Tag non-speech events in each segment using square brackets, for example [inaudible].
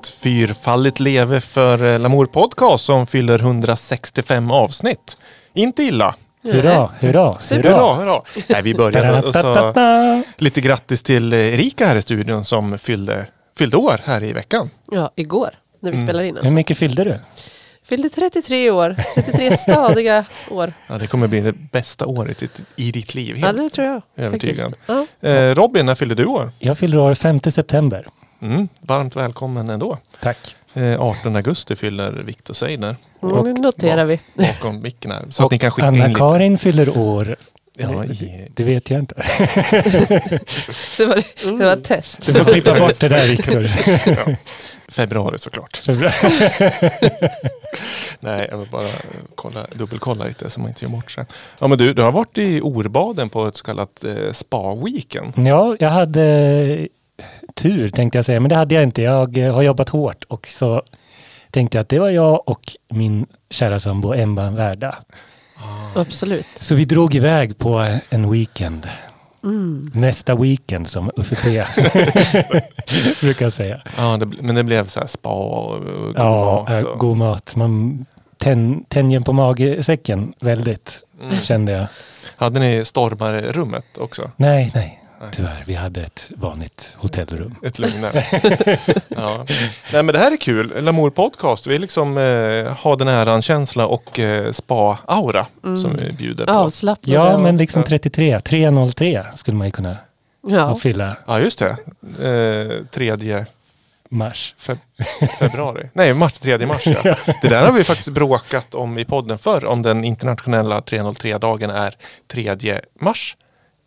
ett fyrfaldigt leve för eh, Lamour Podcast som fyller 165 avsnitt. Inte illa. Hurra, hurra, Hurra, hurra. hurra. Nej, vi börjar med att säga Ta-ta-ta-ta. lite grattis till Erika här i studion som fyllde, fyllde år här i veckan. Ja, igår när vi Mm. spelade in. Hur Alltså. mycket fyllde du? Fyllde 33 år. 33 [laughs] stadiga år. Ja, det kommer bli det bästa året i, i ditt liv. Ja, Helt. det tror jag. Övertygad. Ja. Eh, Robin, när fyllde du år? Jag fyller år 5 september. Mm, varmt välkommen ändå. Tack. Eh, 18 augusti fyller Viktor Seidner Mm, det noterar vi. bakom micken här. Så att Och ni kan skicka in lite. Anna-Karin fyller år. Ja, det, i, det vet jag inte. [laughs] Det var, det var ett test. Du får klippa bort det där [laughs] Viktor. [laughs] februari såklart. Nej, jag vill bara kolla, dubbelkolla lite så man inte gör bort sig. Ja, men du, du har varit i Orbaden på ett så kallat eh, spa-weekend. Ja, jag hade tur tänkte jag säga, men det hade jag inte. Jag eh, har jobbat hårt och så tänkte jag att det var jag och min kära sambo Emma värda. Absolut. Så vi drog iväg på en weekend. Mm. Nästa weekend som Uffe P [laughs] brukar säga. Ja, det, men det blev så här spa och, god Ja, mat. Och, god mat. Man tän, tänjen på magsäcken väldigt, Mm. kände jag. Hade ni stormarrummet också? Nej, nej. Tyvärr, vi hade ett vanligt hotellrum. Ett lugnare. [laughs] ja. Nej men det här är kul. Lamour Podcast. Vi liksom eh, har den här känsla och eh, spa-aura som vi bjuder på. Avslappnade. Ja, men liksom 33, 303 skulle man ju kunna ja. fylla Ja just det. Eh, tredje mars. fe februari. Nej, mars, tredje mars [laughs] ja. Det där har vi faktiskt bråkat om i podden förr. Om den internationella 303-dagen är 3 mars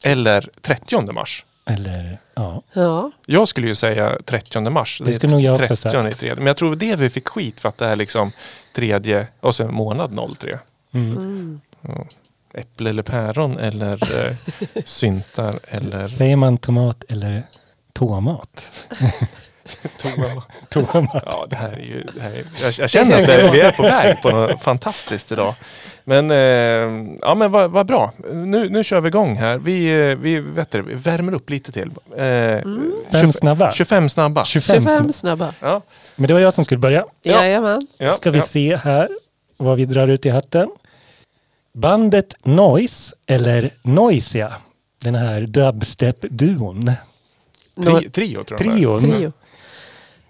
eller 30 mars. Eller, ja. ja. Jag skulle ju säga 30 mars. Det skulle nog jag också 30 sagt. är tredje. Men jag tror det vi fick skit för att det är liksom tredje och sen månad 03. Mm. Mm. Äpple eller päron eller eh, [laughs] syntar eller Säger man tomat eller tomat? [laughs] Tomat. [laughs] Ja, det här är ju... Det här är, jag, jag känner att det, vi är på väg på något fantastiskt idag. Men, eh, ja, men vad, vad bra. Nu, nu kör vi igång här. Vi, eh, vi, vet du, vi värmer upp lite till. Eh, Mm. Fem 25 snabba. 25 snabba. 25 25 snabba. snabba. Ja, Men det var jag som skulle börja. Ja. Jajamän. ja, Ska vi ja. se här vad vi drar ut i hatten. Bandet Noise eller Noisia. Den här dubstep-duon. Tri, trio tror jag. Trion. Trio.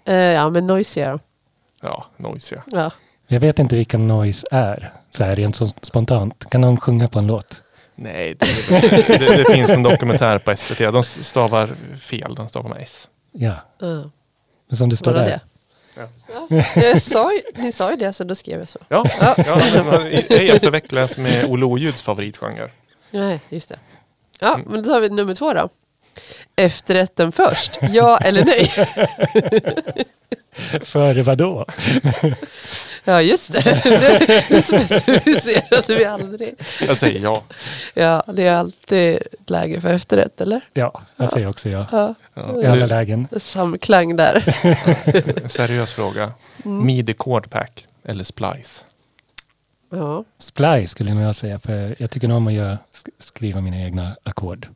Eh, ja, men noisier. Ja, noise ja. Ja. Jag vet inte vilka Noise är. Så här rent så spontant. Kan någon sjunga på en låt? Nej, det, det, det finns en dokumentär på SVT. De stavar fel. De stavar med S. Ja, Ja. men som det står där. det. Ja. Ja. Jag sa ni sa ju det, så då skrev jag så. Ja, ja. men ej att förväxlas med Olle Oljuds favoritgenre. Nej, just det. Ja, men då tar vi nummer två då. Efterrätten först, ja eller nej? [laughs] Före vadå? [laughs] Ja, just det. Det, specificerade vi aldrig. Jag säger ja. Ja, det är alltid läge för efterrätt, eller? Ja, jag säger också ja. Ja, ja. I alla lägen. samklang där. seriös fråga. Mm. Midi Chord Pack eller Splice? Ja, Splice skulle nog jag säga, för jag tycker nog om att göra, sk- skriva mina egna ackord.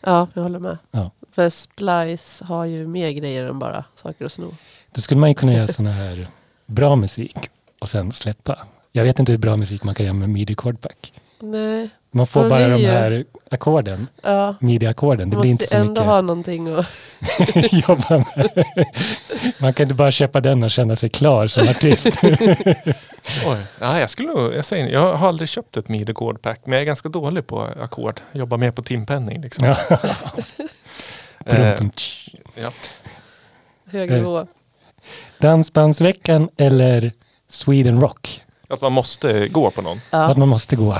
Ja jag håller med. Ja. För Splice har ju mer grejer än bara saker att sno. Då skulle man ju kunna göra såna här bra musik och sen släppa. Jag vet inte hur bra musik man kan göra med midi chordpack. Nej, Man får Ja, bara de här ackorden, ja. midi-ackorden. Det Man blir inte måste så ändå mycket ha någonting att... [laughs] jobba med. Man kan inte bara köpa den och känna sig klar som [laughs] artist. [laughs] Oj. Ja, jag, skulle nog, jag, säger, jag har aldrig köpt ett Midi Pack men jag är ganska dålig på ackord. Jobbar mer på timpenning. Liksom. Ja. Eh, Brum, Hög Eh. nivå. Dansbandsveckan eller Sweden Rock? att man måste gå på någon. Ja. Att man måste gå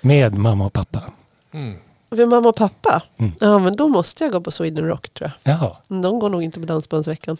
med mamma och pappa. Mm. För mamma och pappa? Mm. Ja, men då måste jag gå på Sweden Rock tror jag. Jaha, De går nog inte på Dansbandsveckan.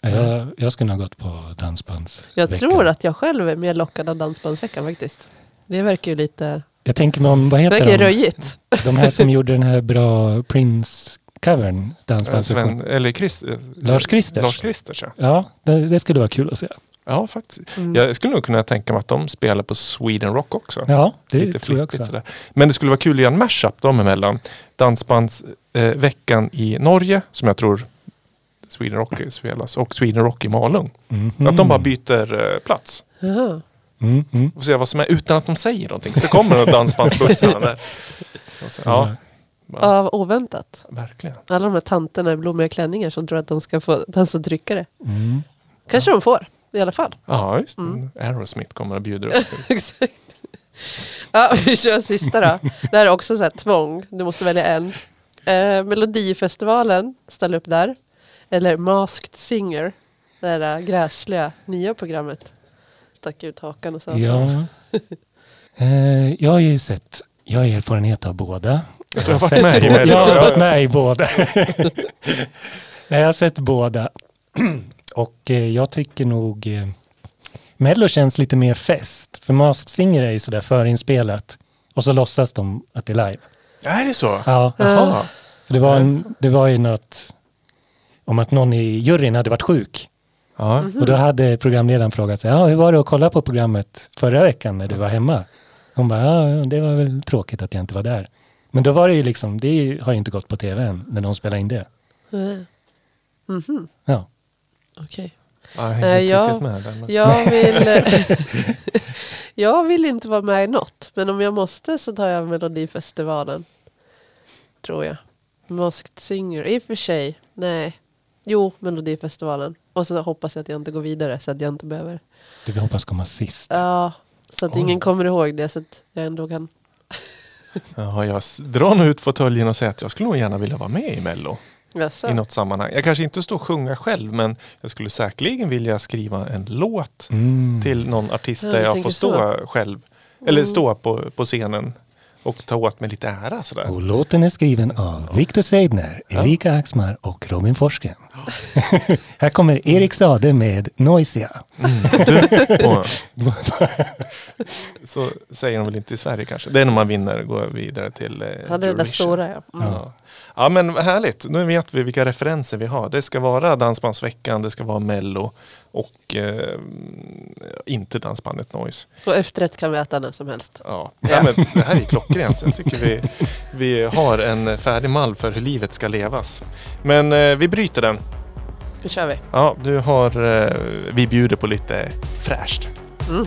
jag, jag skulle ha gått på dansbandsveckan. Jag tror att jag själv är mer lockad av Dansbandsveckan faktiskt. Det verkar ju lite... Jag tänker mig om, vad Det heter verkar de? röjigt. De här som gjorde den här bra Prince-covern, dansbandsversion. Sven, eller Christ, Lars Kristers. Lars Kristers ja. Ja, det, det skulle vara kul att se. Ja, faktiskt. Mm. Jag skulle nog kunna tänka mig att de spelar på Sweden Rock också. Ja, det Lite tror jag också. sådär. Men det skulle vara kul att göra en mashup dem emellan. Dansbandsveckan eh, i Norge, som jag tror Sweden Rock spelas och Sweden Rock i Malung. Mhm. Att de bara byter eh, plats. Mm, mm. Och se vad som är utan att de säger någonting. Så kommer dansbandsbussarna där. Så, ja, Ja, vad oväntat. verkligen. Alla de här tanterna i blommiga klänningar som tror att de ska få dansa tryckare. Mm. Kanske de får, i alla fall. Ja, just. Mm. Aerosmith kommer och bjuder upp. [laughs] Exakt. Ja, vi kör sista då. Det här är också så här tvång. Du måste välja en. Eh, Melodifestivalen, ställ upp där. Eller Masked Singer. Det här äh, gräsliga nya programmet. Stack ut hakan och så. Ja. [laughs] Eh, jag har ju sett, jag har erfarenhet av båda. Du har varit med Mello. Jag har varit med i båda. [laughs] Nej, jag har sett båda. [clears throat] Och eh, jag tycker nog eh, Mello känns lite mer fest. För Masked Singer är ju sådär förinspelat. Och så låtsas de att det är live. Är det så? Ja, Jaha. för det var, en, det var ju något om att någon i juryn hade varit sjuk. Ja. Och då hade programledaren frågat sig, ja, hur var det att kolla på programmet förra veckan när du var hemma? Hon bara, ja, det var väl tråkigt att jag inte var där. Men då var det ju liksom, det har ju inte gått på tv än när de spelar in det. Eh, Mhm, Ja. Okej. Ja, Jag Eh, inte ja. riktigt med där. men- Jag vill, [laughs] jag vill inte vara med i något. Men om jag måste så tar jag Melodifestivalen. Tror jag. Masked Singer. I och för sig. Nej. Jo, Melodifestivalen. Och så hoppas jag att jag inte går vidare så att jag inte behöver. Du vill hoppas komma sist. Ja, så att Oj. ingen kommer ihåg det. Så att jag ändå kan. Ja, jag drar nog ut fåtöljen och säger att jag skulle nog gärna vilja vara med i Mello. Jaså? I något sammanhang. Jag kanske inte står och sjunga själv men jag skulle säkerligen vilja skriva en låt Mm. till någon artist Ja, där jag tänker får stå själv. Eller Mm. stå på, på scenen och ta åt mig lite ära sådär. Och låten är skriven av Viktor Seidner, Erika Axmar och Robin Forsgren. [laughs] Här kommer Erik Sade med Noisia. Och, så säger de väl inte i Sverige kanske. Det är när man vinner och går vidare till eh, Ja, det är det stora ja. Mm. Ja. Ja men härligt, nu vet vi vilka referenser vi har. Det ska vara Dansbandsveckan, det ska vara Mello och eh, inte Dansbandet Noise. Och efterrätt kan vi äta när som helst. Ja. Ja, men det här är klockrent. Jag tycker vi, vi har en färdig mall för hur livet ska levas. Men eh, vi bryter den. Nu kör vi. Ja, du har, eh, vi bjuder på lite fräscht. Mm.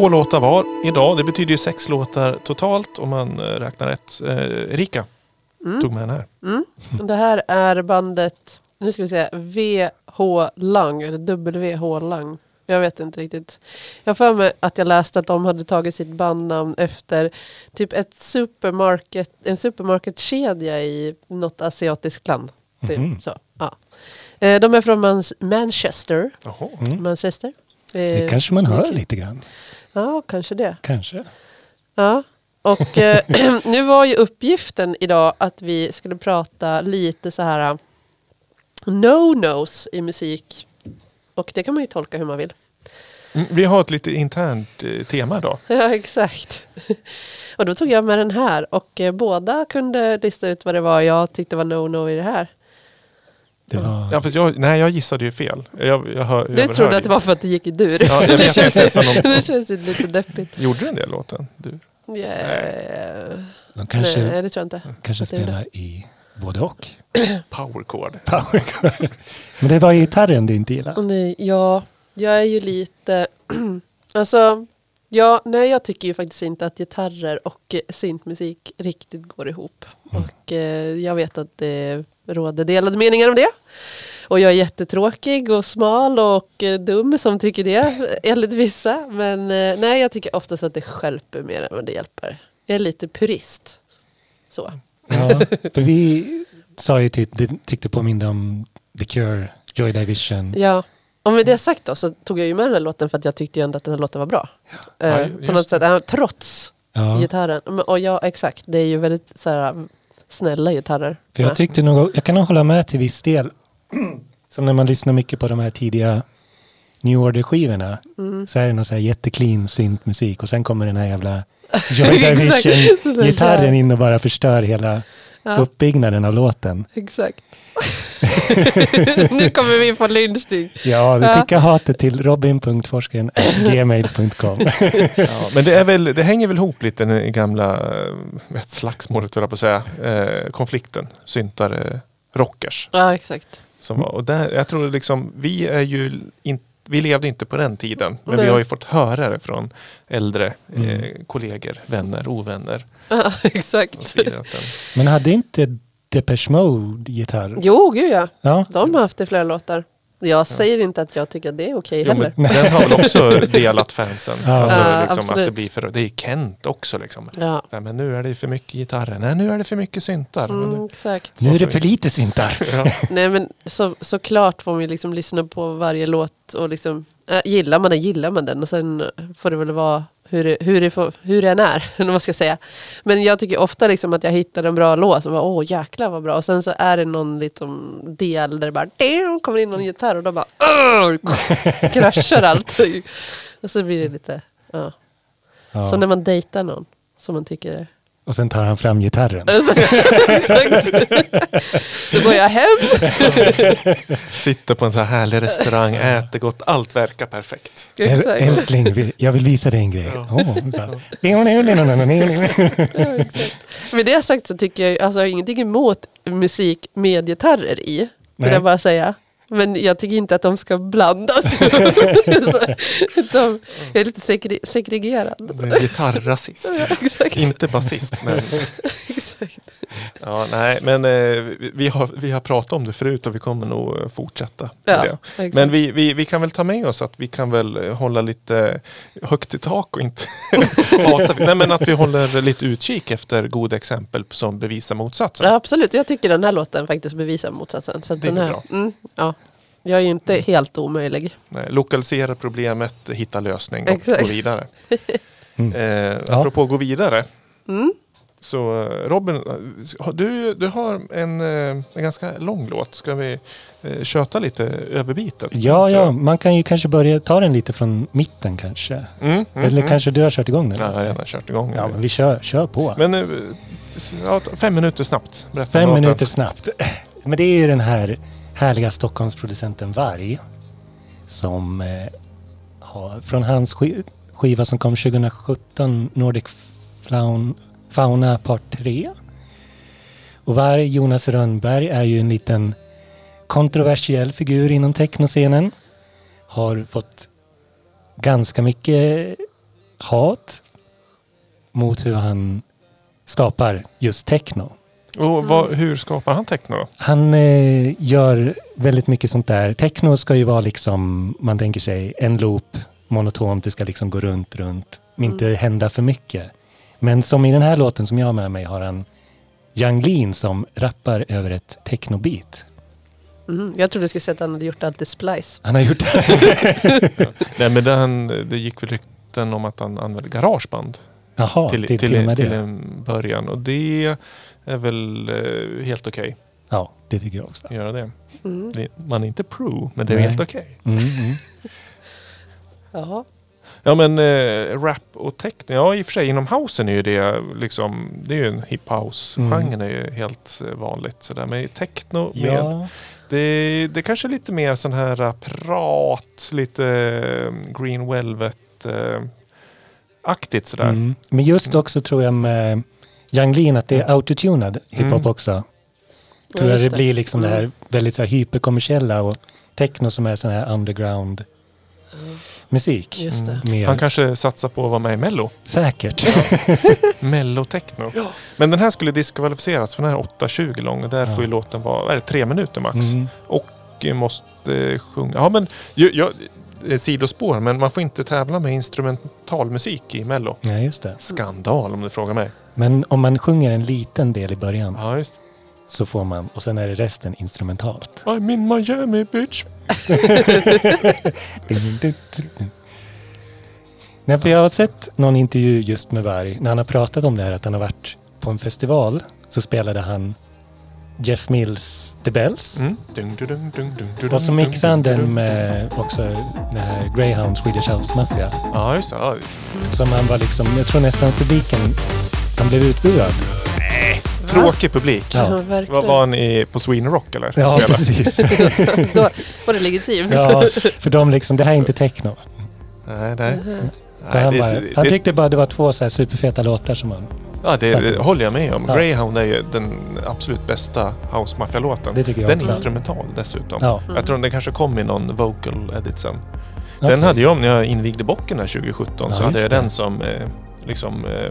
Två låtar var idag. Det betyder ju sex låtar totalt om man eh, räknar rätt. Eh, Erika Mm. tog med den här. Mm. Det här är bandet, nu ska vi se, VH Lang, eller WH Lang. Jag vet inte riktigt. Jag för mig att jag läste att de hade tagit sitt bandnamn efter typ ett supermarket, en supermarketkedja i något asiatiskt land. Typ. Mhm. Så, ja. Eh, De är från Manchester. Mm. Manchester. Det Eh, kanske man hör lite grann. Ja, kanske det. Kanske. Ja. Och eh, [clears throat] nu var ju uppgiften idag att vi skulle prata lite så här no-nos i musik. Och det kan man ju tolka hur man vill. Mm, Vi har ett lite internt eh, tema idag. [laughs] Ja, exakt. [laughs] Och då tog jag med den här och eh, båda kunde lista ut vad det var jag tyckte var no-no i det här. Det var... Ja, för jag, nej, jag gissade ju fel. Jag, jag hör, Du trodde att det var för att det gick i dur. Ja, jag [laughs] det, känns, som de- [laughs] det känns ju lite deppigt. Gjorde den det låten? Du? Yeah. De kanske, Nej, det tror jag inte. kanske spelar i både och. [clears throat] Power chord. Power chord. Men det var gitarren du inte gillade. Nej, ja, jag är ju lite... [clears throat] alltså, ja, nej, jag tycker ju faktiskt inte att gitarrer och eh, syntmusik riktigt går ihop. Mm. Och eh, jag vet att det råder delade meningar om det. Och jag är jättetråkig och smal och eh, dum som tycker det, [laughs] enligt vissa. Men eh, nej, jag tycker oftast att det stjälper mer än vad det hjälper. Jag är lite purist. Så. Ja, [laughs] för vi sa ju typ, det tyckte påminde om The Cure, Joy Division. Ja. Och med det sagt då så tog jag ju med den här låten för att jag tyckte ju ändå att den här låten var bra. Ja, Eh, på något det. sätt, eh, trots Ja, gitarren. Och ja, exakt. Det är ju väldigt så här, snälla gitarrer. för jag Ja. tyckte nog, jag kan nog hålla med till viss del. [clears throat] Som när man lyssnar mycket på de här tidiga New Order-skivorna. Mm. Så är det någon så här jätteclean syntmusik och sen kommer den här jävla [laughs] Joy. Division-gitarren [laughs] in och bara förstör hela Ja, uppbyggnaden av låten. exakt. [laughs] nu kommer vi få lynchning. Ja, vi Ja. skickar hatet till robin.forskaren.gmail.com. [laughs] Ja, men det, är väl, det hänger väl ihop lite det gamla eh, ett slagsmålet, höll jag på att säga. Eh, konflikten. Syntare, rockers. Ja, exakt. Som och där, jag tror liksom, vi är ju in, vi levde inte på den tiden. Men Nej. vi har ju fått höra det från äldre Mm. eh, kollegor, vänner, ovänner. Ja, [laughs] Och exakt. Men hade inte Depeche Mode gitarr? Jo, gud ja. Ja, De har haft det i flera låtar. Jag säger inte att jag tycker att det är okej Jo, heller. men den har väl också [laughs] delat fansen. Ja. Alltså, Ja, liksom, att det, blir för, det är Kent också. Liksom. Ja, Nej, men nu är det för mycket gitarrer. Nej, nu är det för mycket syntar. Men mm, nu, exakt. nu är det för lite syntar. [laughs] ja. Nej men så, såklart får man ju liksom lyssna på varje låt och liksom äh, gillar man den gillar man den och sen får det väl vara hur det, hur det, får, hur den är, [laughs] eller vad man ska säga. Men jag tycker ofta liksom att jag hittar en bra låt och bara åh jäklar vad bra och sen så är det någon liksom del där det bara "Ding", kommer in någon gitarr och då bara [laughs] kraschar allt. Och så blir det lite, ja. Ja. Som när man dejtar någon som man tycker är Och sen tar han fram gitarren. [laughs] Exakt. Då går jag hem. [laughs] Sitter på en så här härlig restaurang, äter gott, allt verkar perfekt. Äl- Exakt. Älskling, jag vill visa dig en grej. [laughs] Ja. Exakt. Med det sagt så tycker jag, alltså jag har ingenting emot musik med gitarrer i. Vill Nej. jag bara säga. Men jag tycker inte att de ska blandas. [laughs] [laughs] de, är lite segre, segregerad. Det är Gitarrrasist. Ja, exakt. Inte basist. Men, [laughs] exakt. ja, nej, men eh, vi, har, vi har pratat om det förut och vi kommer nog eh, fortsätta Ja. Men vi, vi, vi kan väl ta med oss att vi kan väl eh, hålla lite högt i tak och inte hata. Nej, men att vi håller lite utkik efter goda exempel som bevisar motsatsen. ja, absolut, jag tycker den här låten faktiskt bevisar motsatsen. Så att Det är den här, bra. Mm, ja. Jag är ju inte helt omöjlig. Nej, Lokalisera problemet, hitta lösning och Exakt. gå vidare. [laughs] Mm. Eh, Ja. apropå gå vidare. Mm. Så eh, Robin, eh, du, du har en, eh, en ganska lång låt. Ska vi köta lite över bitet? Ja, ja, man kan ju kanske börja ta den lite från mitten kanske. Mm, mm, Eller mm. kanske du har kört igång den? Ja, jag har redan kört igång. Ja, men vi kör, kör på. Men ja, fem minuter snabbt. Berätta Fem minuter snabbt. Men det är ju den här härliga Stockholmsproducenten Varg. Som eh, har, från hans sk skiva som kom 2017, Nordic Flaun, Fauna Part 3. Och Varg, Jonas Rönnberg, är ju en liten kontroversiell figur inom technoscenen. Har fått ganska mycket hat mot hur han skapar just techno. Och vad, hur skapar han techno då? Han eh, gör väldigt mycket sånt där. Techno ska ju vara liksom, man tänker sig en loop, monotont, det ska liksom gå runt, runt, inte hända för mycket. Men som i den här låten som jag har med mig har han Yang Lean som rappar över ett technobeat. Mhm. Jag trodde du skulle säga att han hade gjort allt i Splice. Han har gjort det. [laughs] Nej men den, det gick väl rykten om att han använde garageband Jaha, till, till, till, med till det. en början. Och det är väl eh, helt okej Ja, det tycker jag också. göra det. Mm. Det- Man är inte pro, men det är Nej. helt okej. Mm, mm. [laughs] Jaha. Ja men eh, rap och techno, ja i och för sig inom housen är ju det liksom, det är ju en hip house genren är ju helt eh, vanligt sådär. Men techno med, Ja, det, det kanske är lite mer sån här prat, lite green velvet eh, aktigt sådär. mm. Men just också tror jag med Yang Lean att det är autotunad hiphop Mm. också. Ja, Tror jag just det blir liksom det här Mm. väldigt så här hyperkommersiella och techno som är sån här underground musik. Just det. Mer Han kanske satsar på att vara med i mello. säkert. [laughs] Mello-techno. Men den här skulle diskvalificeras för den här är 8.20 lång och där Ja. får ju låten vara, är det, tre minuter max. Mm. Och måste sjunga. Ja men, ju, jag, eh, sidospår, men man får inte tävla med instrumentalmusik i mello. Ja, just det. Skandal om du frågar mig. Men om man sjunger en liten del i början Ja just så får man, och sen är det resten instrumentalt. I'm in Miami bitch. [laughs] Nej, för jag har sett någon intervju just med Varg när han har pratat om det här att han har varit på en festival så spelade han Jeff Mills The Bells. Mm. Och så mixade han den med också den här Greyhound Swedish House Mafia. Ja just det. Ja. Som han var liksom, jag tror nästan publiken, han blev utbuad. Tråkig publik. Ja. Ja. Vad var han i, på Sweden Rock eller? Ja, Spela? precis. [laughs] Då var det legitimt. Ja, för de liksom, det här är inte techno. Nej, nej. Mhm. För nej han, det, bara, det, han tyckte bara det var två så här superfeta låtar som han... ja, det, det håller jag med om. Ja. Greyhound är ju den absolut bästa House Mafia-låten. Det tycker jag Den också. är instrumental dessutom. Ja, Jag tror den kanske kom i någon vocal edit sen. Den okej. hade jag när jag invigde bocken där 2017. Ja, så hade jag det. den som eh, liksom eh,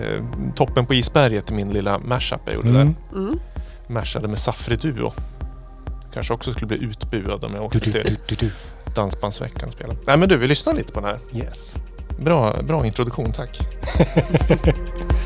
eh, toppen på isberget i min lilla mashup jag gjorde Mm. där. Mm. Mashade med Safri Duo. Kanske också skulle bli utbuad om jag åkte du, till du, du, du. Dansbandsveckan spelade. Nej men du, vi lyssnar lite på den här. Yes. Bra, bra introduktion, tack. [laughs]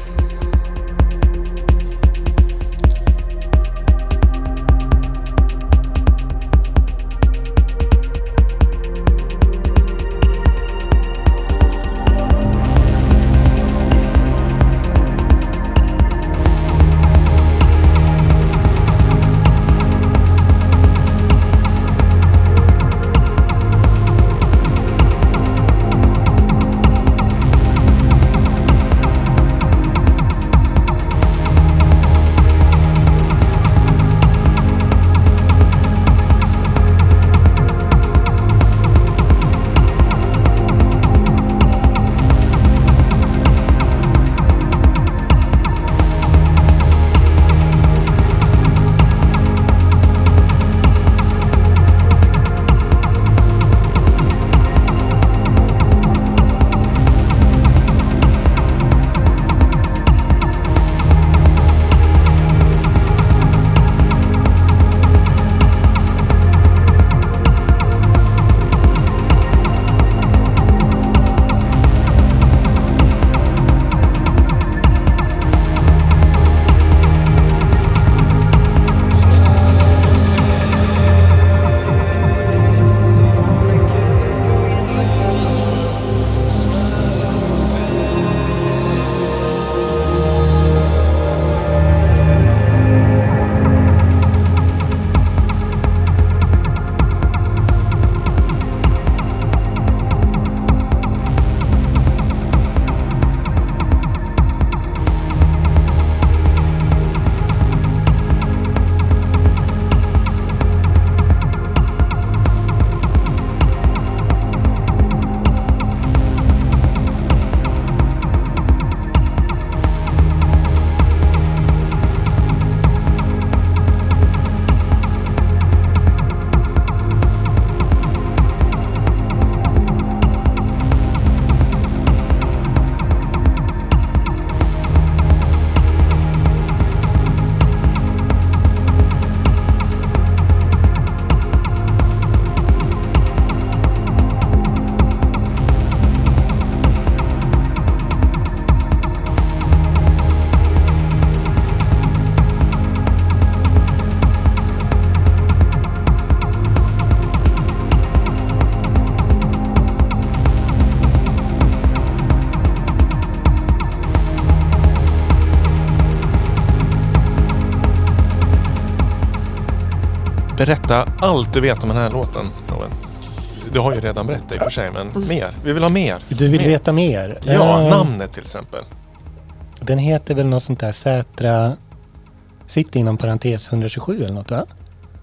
berätta allt du vet om den här låten, Robin. Du har ju redan berättat i och för sig, men mer. Vi vill ha mer. Du vill mer. veta mer? Ja, Eh, namnet till exempel. Den heter väl något sånt där Sätra City inom parentes 127 eller något va?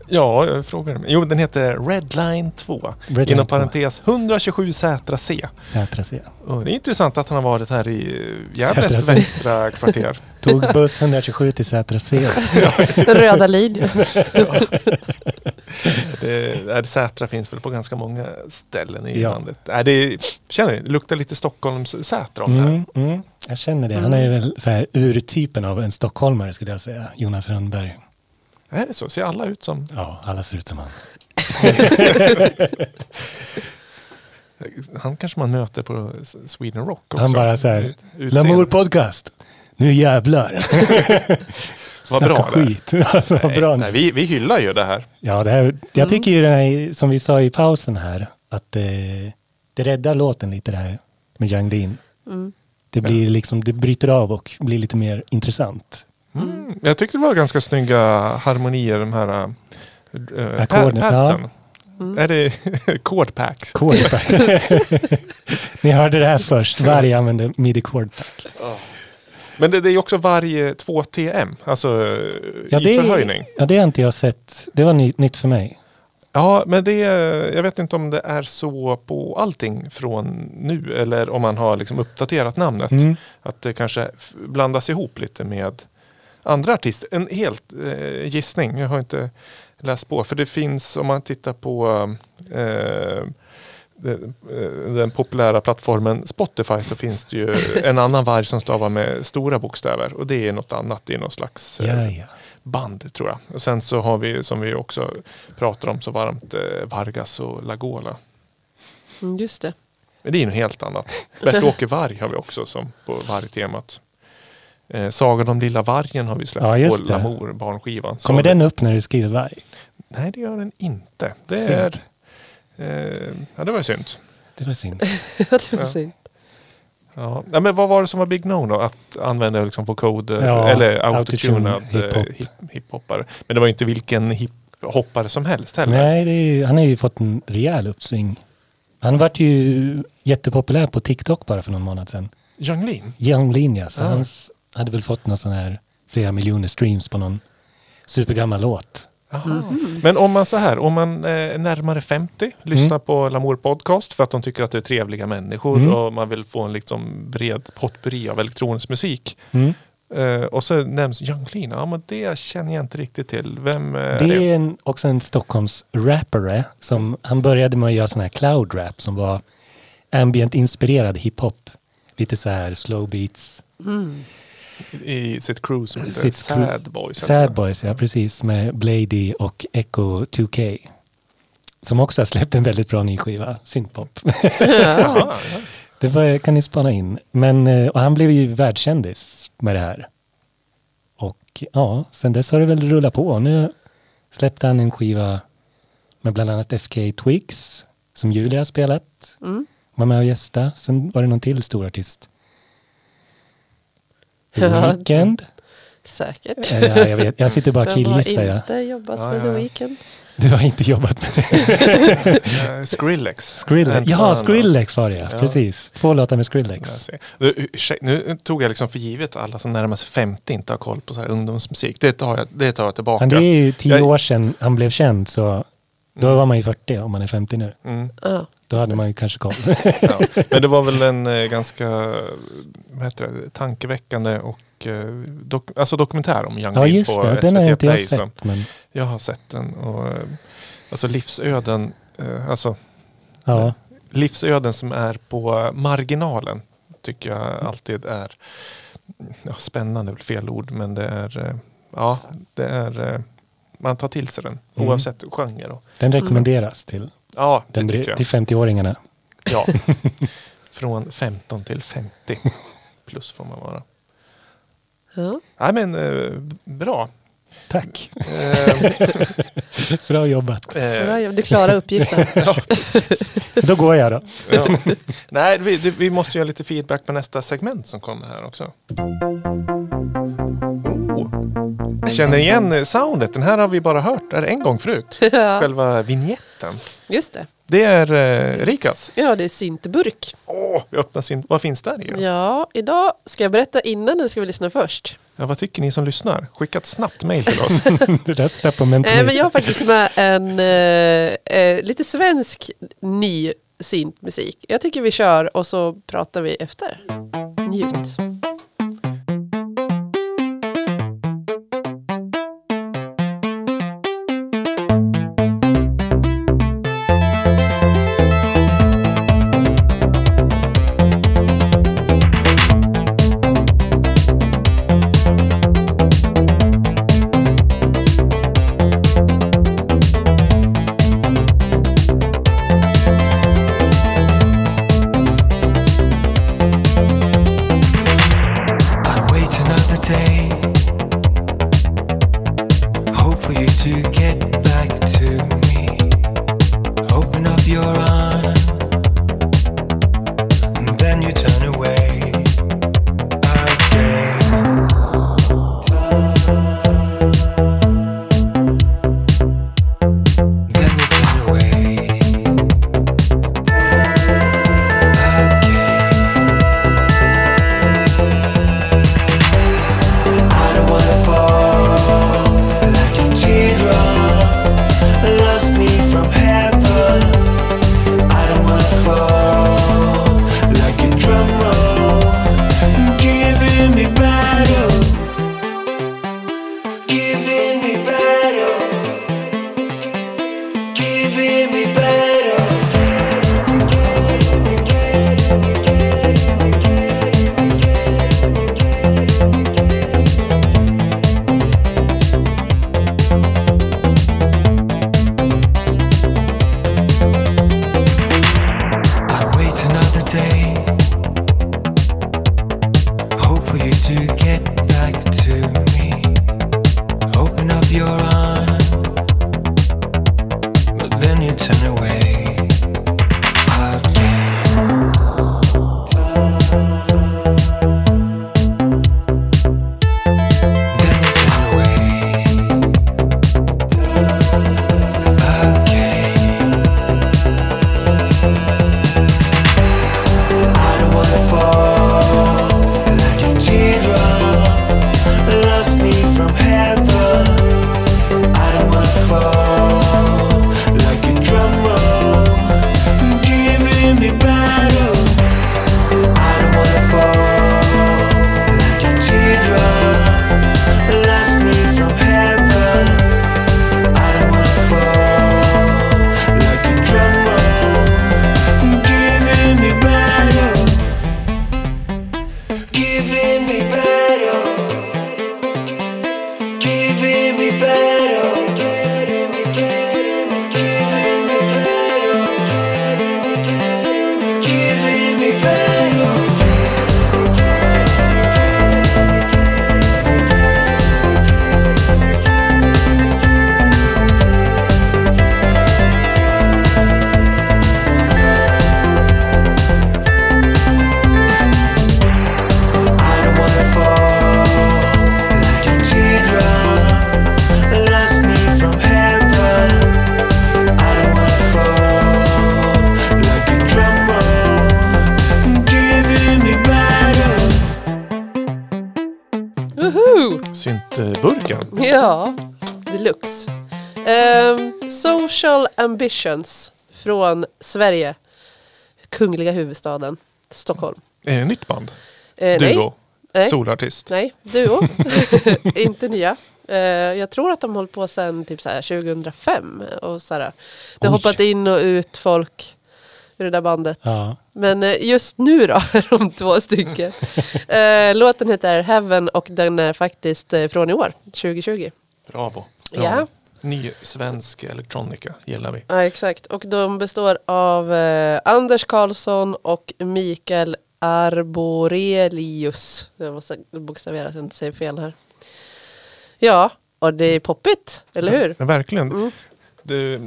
Ja, jag frågar. Jo, den heter Redline 2. Redline inom 2. parentes 127 Sätra C. Sätra C. Och det är intressant att han har varit här i Gävles västra kvarter. [laughs] Tog buss 127 till Sätra C. Röda linjen. Det, Sätra finns väl på ganska många ställen i Ja. landet. Nej, det, känner ni? Det luktar lite Stockholms Sätra om det här. Mm, mm, jag känner det. Han är väl så här urtypen av en stockholmare skulle jag säga. Jonas Rönnberg. Är det så? Ser alla ut som... Ja, alla ser ut som han. [laughs] Han kanske man möter på Sweden Rock också. Han bara så här. Lamour podcast. Nu jävlar. [laughs] Vad bra skit. [laughs] Alltså, Nej, bra. nej, vi, vi hyllar ju det här. Ja, det här, Mm. jag tycker ju den här, som vi sa i pausen här, att eh, det räddar låten lite det här med Young Lean. Mm. Det blir liksom, det bryter av och blir lite mer intressant. Mm. Jag tyckte det var ganska snygga harmonier de här äh, Ackorden, padsen. Mm. Är det [laughs] chord packs? Chordpack. Ni hörde det här först. Varg använder midi chordpack. Men det, det är också varje 2 TM, alltså Ja, i förhöjning. Ja, det har inte jag sett. Det var ny, nytt för mig. Ja, men det är, jag vet inte om det är så på allting från nu eller om man har liksom uppdaterat namnet. Mm. Att det kanske blandas ihop lite med andra artister. En helt eh, gissning, jag har inte läst på. För det finns, om man tittar på eh, den, populära plattformen Spotify så finns det ju en annan varg som stavar med stora bokstäver. Och det är något annat, det är någon slags eh, band tror jag. Och sen så har vi, som vi också pratar om så varmt, eh, Vargas och Lagola. Mm, just det. Men det är något helt annat. Bert-Åke Varg har vi också som på vargtemat. Eh, Sagan om lilla vargen har vi släppt Ja, på. Lamour, barnskivan. Kommer Så- den upp när du skriver varg? Nej, det gör den inte. Det är... Eh, ja, det var ju synd. Det var synd. [laughs] det var Ja. synd. Ja. Ja, men vad var det som var big no då? Att använda liksom vocoder Ja, eller autotunad hiphop. eh, hip- hiphoppare. Men det var inte vilken hiphoppare som helst heller. Nej, det är, han har ju fått en rejäl uppsving. Han vart ju jättepopulär på TikTok bara för någon månad sedan. Young Lean? Young Linja, så Ja. han hade väl fått någon sån här flera miljoner streams på någon supergammal låt. Jaha. Men om man så här, om man är närmare 50, lyssnar på Lamour Podcast för att de tycker att det är trevliga människor Mm. och man vill få en liksom bred potpurri av elektronisk musik. Mm. Eh, och så nämns Young Lean, ja men det känner jag inte riktigt till. Vem eh, är det? Det är en, också en Stockholms rappare som han började med att göra sån här cloud rap som var ambient inspirerad hiphop. Lite så här slow beats. I sitt crew som heter Sitt Sad Boys. Sad. Boys, ja precis, med Blady och Echo 2K. Som också har släppt en väldigt bra ny skiva, synthpop. [laughs] Ja. [laughs] Det var, kan ni spana in. Men, eh, och han blev ju världskändis med det här. Och ja, sen dess har det väl rullat på. Nu släppte han en skiva med bland annat FK Twigs, som Julia har spelat. Mm. Var med och gästa. Sen var det någon till stor artist. The. Weeknd. Säkert. Ja, jag, vet, jag sitter bara och har killgissar. Jag. inte jobbat med ja, The. Weeknd? Du har inte jobbat med det. Eh, Skrillex. Skrillex. Ja, Skrillex var det ja. Precis. Två låtar med Skrillex. Nu, tog jag liksom för givet att alla som närmar sig 50 inte har koll på så här ungdomsmusik. Det tar jag, det tar jag tillbaka. Men det är ju tio Jag- år sedan han blev känd så då var man ju 40 om man är 50 nu. Mm, Ja. Då hade man ju kanske koll. ja. [laughs] Men det var väl en eh, ganska vad heter det, tankeväckande och eh, dok, alltså dokumentär om Young ja just på det, SVT den har jag inte jag Play. som- sett. Men, Jag har sett den. Och, eh, alltså livsöden, eh, alltså ja. livsöden som är på marginalen tycker jag alltid är ja, spännande, är fel ord, men det är, eh, ja, det är, eh, man tar till sig den Mm. oavsett genre. Den rekommenderas till, ja, det den, tycker jag. [laughs] till 50-åringarna. Ja. Från 15 till 50 plus får man vara. Ja. Nej men eh, bra. Tack, Eh, [laughs] bra jobbat. eh, Bra jobb. Du klarar uppgiften. [laughs] ja, Då går jag då. ja. Nej, vi, vi måste göra lite feedback på nästa segment som kommer här också. Jag känner igen soundet. Den här har vi bara hört är en gång förut. [laughs] Ja, Själva vignetten. just det. Det är eh, Rikas. Ja, det är syntburk. Åh, vi öppnar sin... Vad finns där i då? Ja, idag ska jag berätta innan eller ska vi lyssna först? Ja, vad tycker ni som lyssnar? Skicka ett snabbt mejl till oss. Rösta på Eh, mentalitet. men jag har faktiskt med en eh, eh, lite svensk ny syntmusik. Jag tycker vi kör och så pratar vi efter. Njut. Ambitions från Sverige. Kungliga huvudstaden Stockholm. Eh, nytt band. Eh, Duo. Nej, Solartist. nej, duo. [laughs] [laughs] Inte nya. Eh, jag tror att de hållit på sedan typ så här 2005. Och så här, det har hoppat in och ut folk ur det där bandet. Ja. Men eh, just nu då [laughs] är de två stycken. Eh, låten heter Heaven och den är faktiskt eh, från i år, 2020. Bravo. Bra. Ja. Ny svensk elektronika gillar vi. Ja, exakt. Och de består av eh, Anders Karlsson och Mikael Arborelius. Jag måste bokstavera så jag inte säger fel här. Ja, och det är poppigt, eller hur? Men verkligen. Mm. Det,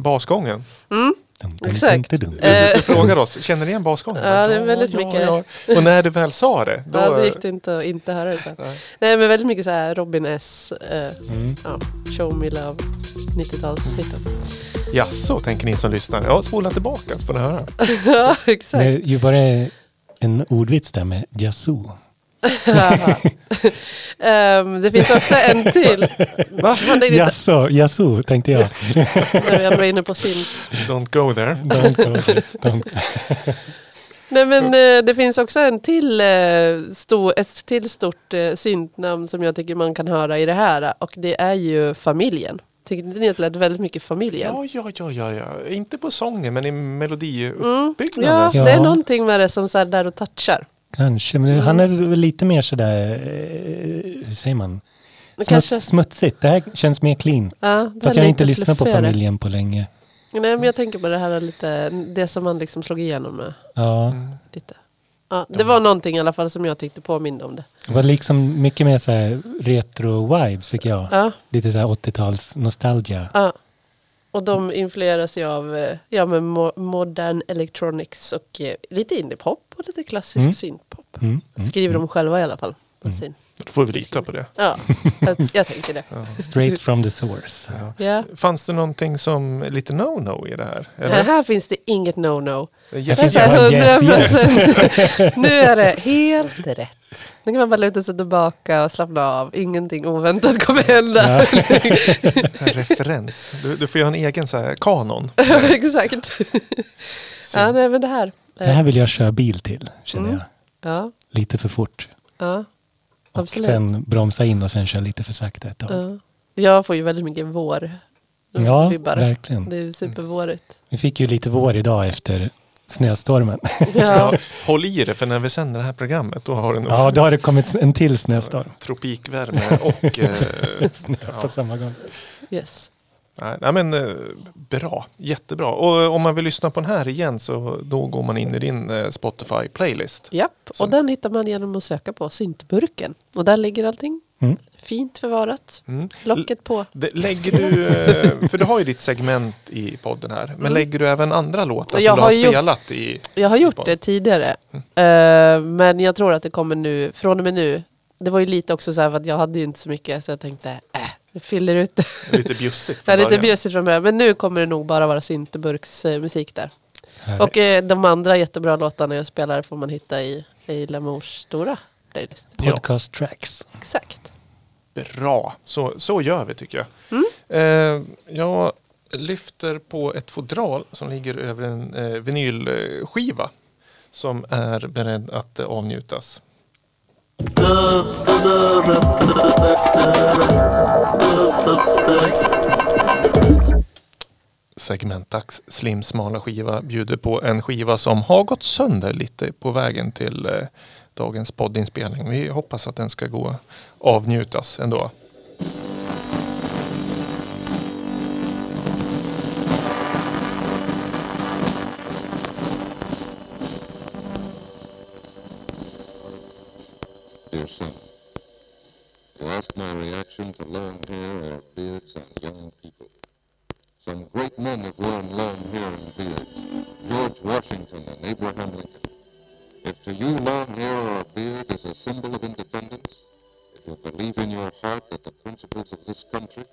basgången. Mm. Dun, dun, Exakt. dun. Eh, Du frågar oss, känner ni igen basgången? Ja, det är väldigt mycket. Och när du väl sa det, då... Ja, det gick det inte att inte höra det sen. Nej. Nej, men väldigt mycket så här Robin S. Eh, Mm. ja, Show Me Love, 90-talshitten. Jaså, tänker ni som lyssnar. Ja, spola tillbaka så får ni höra. [laughs] ja, exakt. Det bara en ordvits där med Yazoo. Ehm, det finns också en till. Jaså, Yazoo tänkte jag. när jag var inne på synt. Don't go there. Don't go there. Don't. Nej men eh, det finns också en till, eh, stor, ett till stort eh, syntnamn som jag tycker man kan höra i det här. Och det är ju familjen. Tycker inte ni att det lät väldigt mycket familjen? Ja, ja, ja, ja, ja. Inte på sången, men i Mm. melodiuppbyggnaden. Ja, så- Ja. det är någonting med det som så här där och touchar. Kanske, men han är väl lite mer sådär, eh, hur säger man? Smuts, kanske- Smutsigt. Det här känns mer clean. Ja, Fast jag har inte lyssnat på familjen på länge. Nej men jag tänker på det här lite, det som man liksom slog igenom med. Ja, Mm. Lite. Ja, det var någonting i alla fall som jag tyckte påminde om det. det var liksom mycket mer så retro-vibes fick jag. Ja, Lite så här 80-tals nostalgia. ja. Och de influeras ju av eh, ja, men mo- modern electronics och eh, lite indiepop och lite klassisk Mm. syntpop. Mm. Mm. Skriver de själva i alla fall. Sin. Då får vi lita på det. Ja, jag, jag tänker det. Straight from the source. Ja. Ja. Fanns det någonting som lite no-no i det här? Här, Eller? här finns det inget no-no. Så yes, 100 procent. Nu är det helt rätt. Nu kan man bara luta sig tillbaka och slappna av. Ingenting oväntat kommer hända. referens. Du, du får göra en egen så här kanon. [laughs] Exakt. Ja, nej, men det här. Det här vill jag köra bil till, känner Mm. jag. Ja, Lite för fort. ja, Och Absolut. sen bromsa in och sen köra lite för sakta ett tag. ja. Jag får ju väldigt mycket vår. Ja, vibbar. verkligen. Det är supervårigt. Vi fick ju lite vår idag efter snöstormen. [laughs] Ja, Ja, håll i det för när vi sänder det här programmet då har det nog Ja, då har det kommit en till snöstorm. tropikvärme och... [laughs] Eh, Snö Ja. på samma gång. yes. Nej, men eh, bra, jättebra. Och eh, om man vill lyssna på den här igen så då går man in i din eh, Spotify playlist. Japp, Så. och den hittar man genom att söka på syntburken. Och där ligger allting. Mm. Fint förvarat. Mm. Locket på. Lägger du, för du har ju ditt segment i podden här, men Mm. lägger du även andra låtar Jag som du har har gjort- spelat i? Jag har gjort På. det tidigare. Mm. Eh, men jag tror att det kommer nu, från och med nu. Det var ju lite också så här att jag hade ju inte så mycket så jag tänkte, äh, det fyller ut det. Lite bjussigt [laughs] från lite bjussigt från början. Men nu kommer det nog bara vara synteburksmusik där. Härligt. Och eh, de andra jättebra låtarna jag spelar får man hitta i, i Lamours stora playlist. Ja. Podcast tracks. Exakt. Bra, så, så gör vi tycker jag. Mm. Eh, jag lyfter på ett fodral som ligger över en eh, vinylskiva som är beredd att eh, avnjutas. Segmentdags slim smala skiva bjuder på en skiva som har gått sönder lite på vägen till eh, dagens poddinspelning. Vi hoppas att den ska gå avnjutas ändå. On young people. Some great men have worn long hair and beards. George Washington and Abraham Lincoln. If to you long hair or a beard is a symbol of independence, if you believe in your heart that the principles of this country,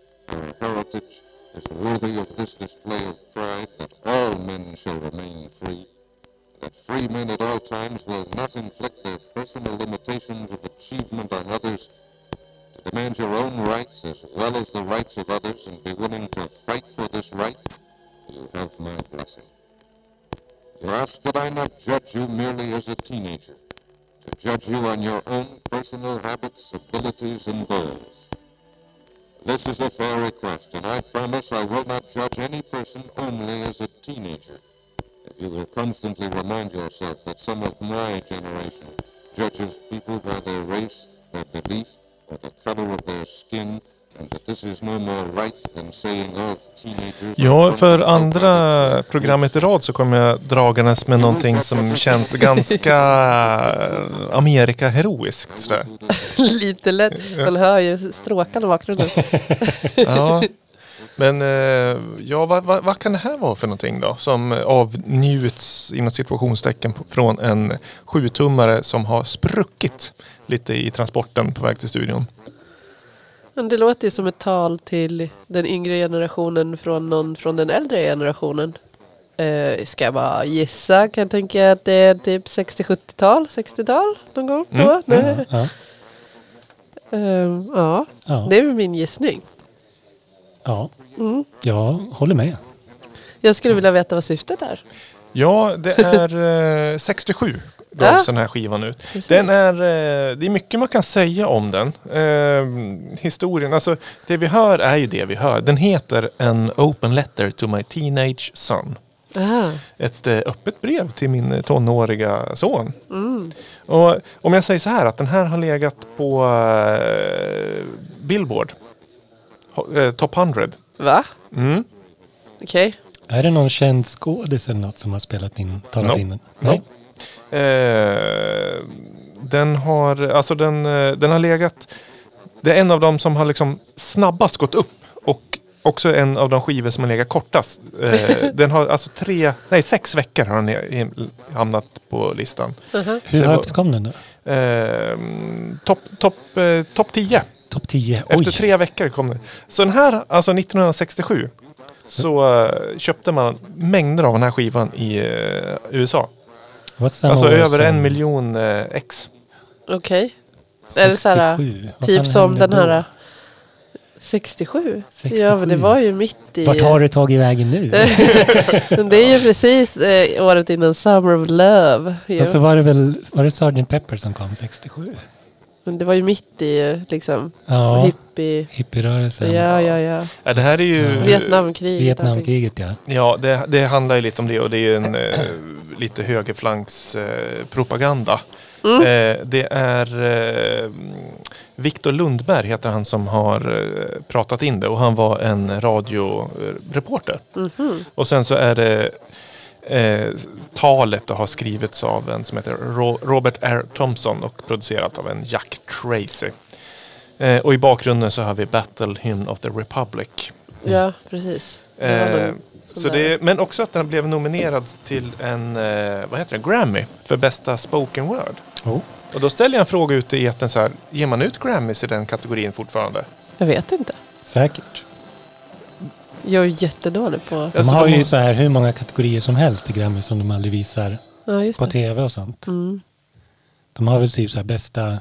you on your own personal habits, abilities, and goals. This is a fair request, and I promise I will not judge any person only as a teenager. If you will constantly remind yourself that some of my generation judges people by their race, their belief, or the color of their skin, teenagers... Ja, för andra programmet i rad så kommer jag dragandes med någonting som känns ganska [laughs] Amerika-heroiskt. [laughs] Lite lätt. Man hör ju stråkarna i bakgrunden. [laughs] Ja. Men eh, ja, vad, vad, vad kan det här vara för någonting då? Som avnjuts inom situationstecken från en sjutummare som har spruckit lite i transporten på väg till studion. Men det låter ju som ett tal till den yngre generationen från någon från den äldre generationen. Eh, ska jag bara gissa, kan jag tänka att det är typ 60-70-tal, 60-tal någon gång. Mm, Då, när- Ja, Ehm, ja, ja, det är väl min gissning. ja. Mm. Jag håller med. Jag skulle vilja veta vad syftet är. Ja, det är eh, 67 gavs Ja. den här skivan ut. Precis. Den är, eh, det är mycket man kan säga om den. Eh, historien, alltså det vi hör är ju det vi hör. Den heter En Open Letter to My Teenage Son. Aha. Ett eh, öppet brev till min eh, tonåriga son. Mm. Och om jag säger så här att den här har legat på eh, Billboard. Eh, Top 100. Va? Mm. Okej. Är det någon känd skådis eller något som har spelat in, talat No. in den? No. Nej. Eh, den har, alltså den, eh, den har legat, det är en av dem som har liksom snabbast gått upp och också en av de skivor som har legat kortast. Eh, den har alltså tre, nej sex veckor har den hamnat på listan. Aha. Hur Så det högt kom den då? Eh, Topp top, eh, top 10. Topp 10? Oj! Efter tre veckor kom den. Så den här, alltså 1967, så köpte man mängder av den här skivan i eh, USA. Alltså över en miljon eh, ex. Okej. Är det så här, 67? Vad Typ som hände den då? här 67? 67. Ja, men det var ju mitt i... Vart har du tagit vägen nu? [laughs] Men det är ju precis eh, året innan Summer of Love. ju. Och så var det väl var det Sgt. Pepper som kom 67? Men det var ju mitt i liksom Ja, hippie... hippierörelsen. Ja, ja, ja. Ja, det här är ju... Ja. Vietnamkriget. Vietnamkriget ja. Ja, det, det handlar ju lite om det och det är ju en eh, lite högerflankspropaganda. Eh, propaganda. Mm. eh, det är eh, Viktor Lundberg heter han som har eh, pratat in det och han var en radioreporter. Mhm. Och sen så är det eh, talet och har skrivits av en som heter Ro- Robert R. Thompson och producerat av en Jack Tracy. Eh, och i bakgrunden så har vi Battle Hymn of the Republic. Ja, precis. Eh, så det, men också att den blev nominerad till en eh, vad heter det, Grammy för bästa spoken word. Oh. Och då ställer jag en fråga ute i etern så här, ger man ut Grammys i den kategorin fortfarande? Jag vet inte. Säkert. Jag är jättedålig på... De har ju så här hur många kategorier som helst i Grammy som de aldrig visar Ja, just på det. tv och sånt. Mm. De har väl typ så här bästa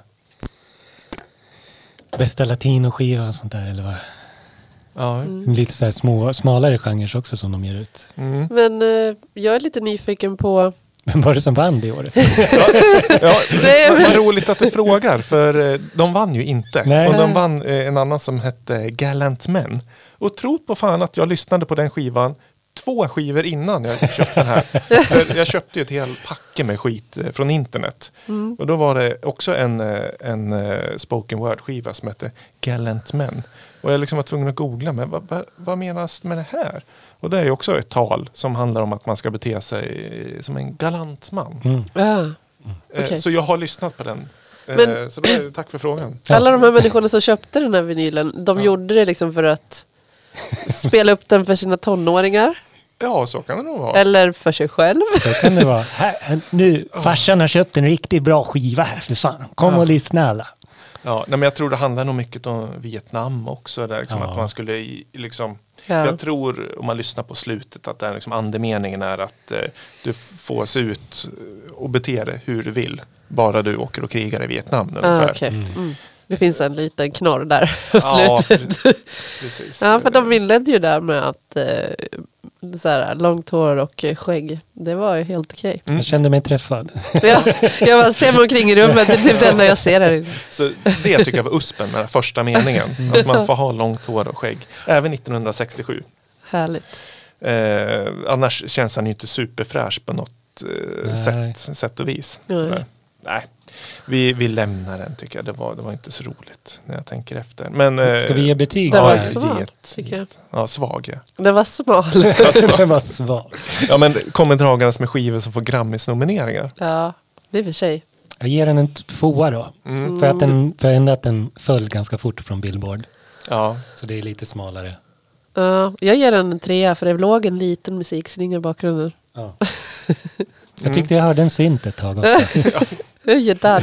bästa latinoskiva och sånt där eller vad? Ja. Mm. Lite så här små, smalare genrer också som de ger ut. Mm. Men eh, jag är lite nyfiken på... Vem var det som vann det året? [laughs] Ja, Nej, vad, men- vad roligt att du frågar för eh, de vann ju inte. Nej. Och de vann eh, en annan som hette Gallant Men. Och tro på fan att jag lyssnade på den skivan två skivor innan jag köpte den här. [laughs] För jag köpte ju ett helt packe med skit eh, från internet. Mm. Och då var det också en, eh, en eh, spoken word skiva som hette Gallant Men. Och jag liksom var tvungen att googla, men vad, vad, vad menas med det här? Och det är ju också ett tal som handlar om att man ska bete sig som en galant man. Mm. Okej. Så jag har lyssnat på den. Men- Så då, tack för frågan. Alla de här människorna som köpte den här vinylen, de Ja. gjorde det liksom för att spela upp den för sina tonåringar. Ja, så kan det nog vara. Eller för sig själv. Så kan det vara. Här, nu, farsan har köpt en riktigt bra skiva här för fan. Kom Ja. och lyssna alla. Ja, nej, men jag tror det handlar nog mycket om Vietnam också. Där, liksom, Ja. Att man skulle liksom, Ja. Jag tror, om man lyssnar på slutet, att den liksom, andemeningen är att eh, du får se ut och bete dig hur du vill. Bara du åker och krigar i Vietnam Ah, ungefär. okej. Mm. Mm. Det finns en liten knorr där [laughs] på Ja, slutet. Precis. Ja, för de inledde ju där med att eh, så här, långt hår och skägg. Det var ju helt okej. Mm. Jag kände mig träffad. [laughs] Ja, jag bara ser mig omkring i rummet, det är typ det enda jag ser här inne. Så det tycker jag var uspen med den första meningen. Att man får ha långt hår och skägg. Även 1967. Härligt. Eh, annars känns han ju inte superfräsch på något eh, sätt, sätt och vis. Nej. Nej, vi, vi lämnar den tycker jag. Det var, det var inte så roligt när jag tänker efter. Men, eh, Ska vi ge betyg? Det var ja, svag, ge ett- tycker jag. Ja, svag ja. Den var smal. [laughs] det var svag. ja. men kommer dragandes med skivor som får Grammis-nomineringar. Ja, det är för sig. Jag ger den en tvåa då. Mm. För att den, för ändå att den föll ganska fort från Billboard. Ja, Så det är lite smalare. Ja, jag ger den en trea för det låg en liten musikslinga i bakgrunden. Ja. [laughs] Jag tyckte jag hörde en synt ett tag också. [laughs] Gitarr.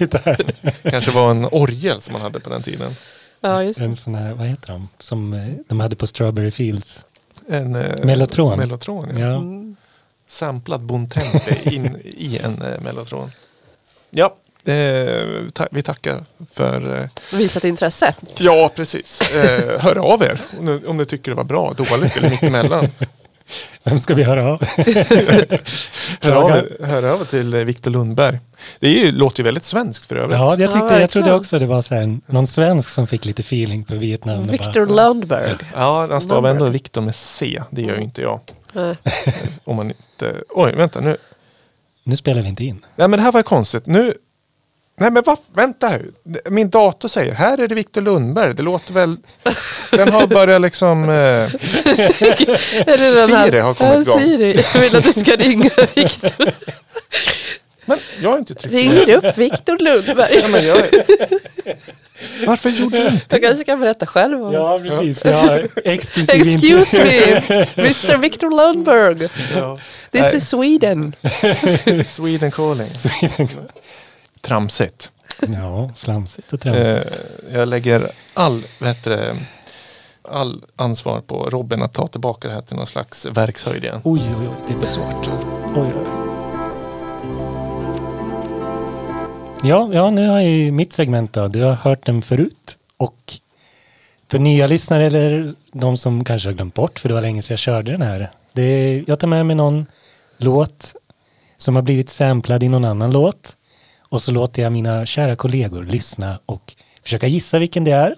Gitarr. Kanske var en orgel som man hade på den tiden. Ja, just det. En sån här, vad heter de? Som eh, de hade på Strawberry Fields. En, eh, Mellotron. Mellotron ja. Ja. Mm. Samplad Bontempi in i en eh, mellotron. Ja, eh, ta- vi tackar för eh, Visat intresse. Ja, precis. Eh, hör av er om ni, om ni tycker det var bra, dåligt eller mittemellan. Vem ska vi höra av? [laughs] Hör av, hör av till eh, Viktor Lundberg. Det är ju, låter ju väldigt svenskt för övrigt. Ja, jag, tyckte, jag verkligen. trodde också det var så här, någon svensk som fick lite feeling för Vietnam. bara, Lundberg. Ja, han stavar ändå Viktor med C. Det gör ju inte jag. Om man inte... Oj, vänta nu. Nu spelar vi inte in. Nej, men det här var ju konstigt. Nu... Nej, men vad? Vänta här. Min dator säger, här är det Viktor Lundberg. Det låter väl... Den har börjat liksom... Eh, Är det? Siri har kommit igång. Siri. Jag vill att du ska ringa Victor. men jag har inte tryckt Ringer upp Victor Lundberg. Ja, men jag... Varför gjorde du inte Jag kanske kan berätta själv om Ja, precis. Jag har exklusiv Excuse me, Mr Victor Lundberg. Ja. This Nej. is Sweden. [laughs] Sweden calling. Tramsigt. Ja, flamsigt och tramsigt. Eh, jag lägger all, vad det, all ansvar på Robin att ta tillbaka det här till någon slags verkshöjd igen. Oj, oj, oj, det blir svårt. Oj, oj. Ja, ja, nu har jag ju mitt segment då. Du har hört den förut. Och för nya lyssnare eller de som kanske har glömt bort, för det var länge sedan jag körde den här. Det jag tar med mig någon låt som har blivit samplad i någon annan låt. Och så låter jag mina kära kollegor lyssna och försöka gissa vilken det är.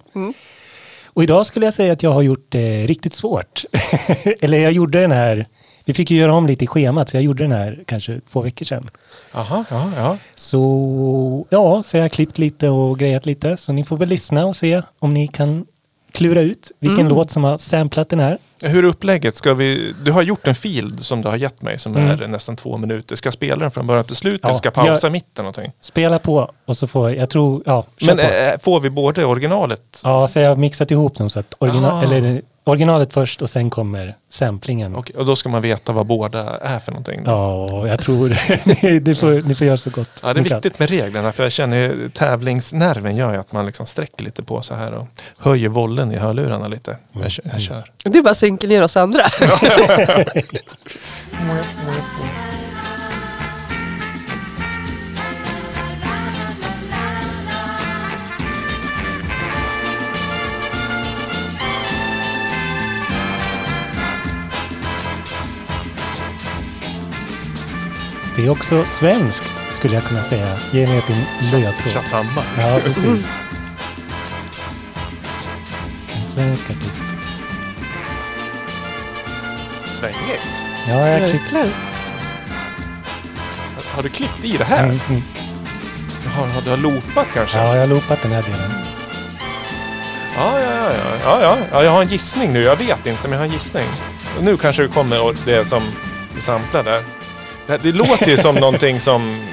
Och idag skulle jag säga att jag har gjort det riktigt svårt. [laughs] Eller jag gjorde den här, vi fick ju göra om lite i schemat, så jag gjorde den här kanske två veckor sedan. Jaha, ja, ja. Så ja, så jag har klippt lite och grejat lite. Så ni får väl lyssna och se om ni kan klura ut vilken låt som har samplat den här. Hur är upplägget? Ska vi, du har gjort en fil som du har gett mig som Mm. är nästan två minuter. Ska jag spela den från början till slut Ja, eller ska jag pausa jag- mitten någonting? Spela på och så får jag tror, ja, Men på. äh, får vi både originalet? Ja, så jag har mixat ihop dem så att original, Ah. eller, originalet först och sen kommer samplingen. Och, och då ska man veta vad båda är för någonting? då? Ja, jag tror [laughs] ni, ni, får, ni får göra så gott Ja, det är viktigt med reglerna för jag känner ju tävlingsnerven gör ju att man liksom sträcker lite på så här och höjer vollen i hörlurarna lite. Jag, kö- jag kör. Du bara sänker ner oss andra. [laughs] [laughs] Det är också svenskt skulle jag kunna säga. Ge mig en ledtråd. Shazamma. Ja, precis. En svensk artist. Svängigt. Ja, jag har klippt. Verkligen. Har du klippt i det här? Mm, mm. Har, har du har loopat kanske? Ja, jag har loopat den här delen. Ja, ja, ja, ja, ja, ja. ja, jag har en gissning nu. Jag vet inte, men jag har en gissning. Och nu kanske det kommer det som är samplar där. Det, det låter ju som någonting som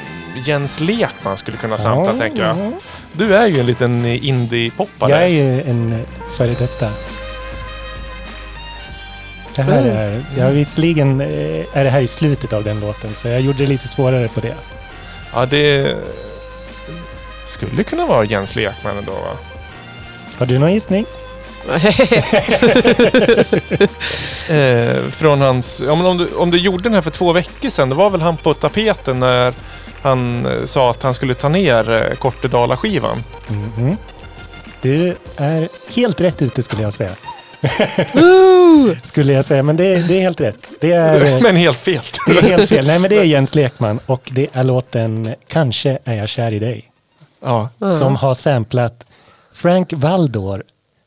Jens Lekman skulle kunna sampla, Ja, tänker jag. ja. Du är ju en liten indie-poppare. Jag är ju en före detta. Det här Mm. är, ja, visserligen eh, är det här i slutet av den låten, så jag gjorde det lite svårare på det. Ja, det skulle kunna vara Jens Lekman ändå, va? Har du någon gissning? [laughs] Eh, från hans... Ja, men om, du, om du gjorde den här för två veckor sedan, det var väl han på tapeten när han eh, sa att han skulle ta ner eh, Kortedala-skivan. Mhm. Du är helt rätt ute skulle jag säga. [laughs] [laughs] Skulle jag säga, men det, det är helt rätt. Det är, eh, Men helt fel. det är helt fel. Nej, men det är Jens Lekman och det är låten Kanske är jag kär i dig. Ja. Som har samplat Frank Valdor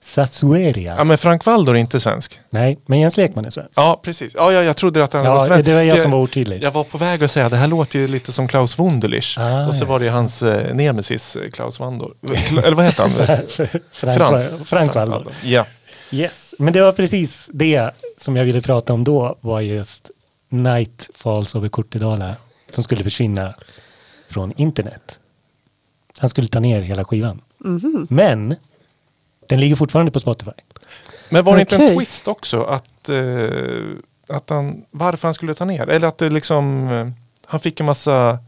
Sasueria. ja, men Frank Waldor är inte svensk. Nej, men Jens Lekman är svensk. Ja, precis. Ja, ja jag trodde att han var Ja, svensk. det var jag som var otydlig. Jag var på väg att säga det här låter ju lite som Klaus Wunderlich. Ah, och så ja. var det ju hans eh, nemesis eh, Klaus Wandor. Eller vad heter han? [laughs] Frank, Frans. Frank Valdor. Ja. Yes, men det var precis det som jag ville prata om då var just Night Falls över Kortedala som skulle försvinna från internet. Han skulle ta ner hela skivan. Men den ligger fortfarande på Spotify. Men var det inte en twist också att, eh, att han, varför han skulle ta ner? Eller att det liksom, eh, han fick en massa,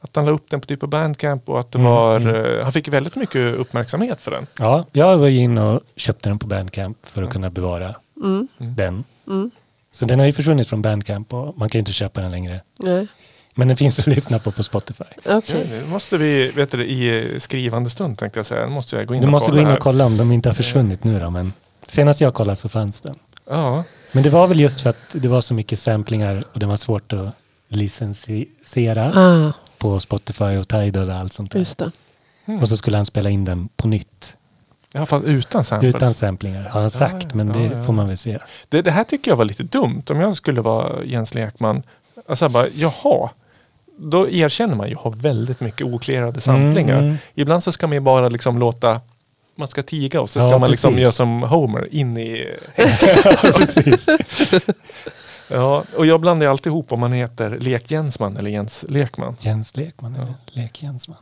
att han la upp den på typ på Bandcamp och att det Mm, var, mm. eh, han fick väldigt mycket uppmärksamhet för den. Ja, jag var in och köpte den på Bandcamp för att kunna bevara Mm. den. Mm. Så den har ju försvunnit från Bandcamp och man kan ju inte köpa den längre. Nej. Men den finns att lyssna på på Spotify. Ja, nu måste vi, vet du, i skrivande stund tänkte jag säga, nu måste jag gå in Du och måste gå kolla in här. och kolla om de inte har försvunnit nu då. Men senast jag kollade så fanns den. Ja, Men det var väl just för att det var så mycket samplingar och det var svårt att licensiera Ah, på Spotify och Tidal och allt sånt där. just det. Och så skulle han spela in den på nytt. i alla fall utan samples. Utan samplingar har han sagt, ja, men det ja, ja. får man väl se. Det, det här tycker jag var lite dumt. Om jag skulle vara Jens Lekman. Alltså jag bara, jaha. Då erkänner man ju har väldigt mycket oklarerade samplingar. Mm, mm. Ibland så ska man ju bara liksom låta man ska tiga och så ska Ja, man liksom precis. göra som Homer in i. [laughs] [laughs] Ja, och jag blandar alltid ihop om man heter Lek Jensman eller Jens Lekman. Jens Lekman, eller Lek Jensman.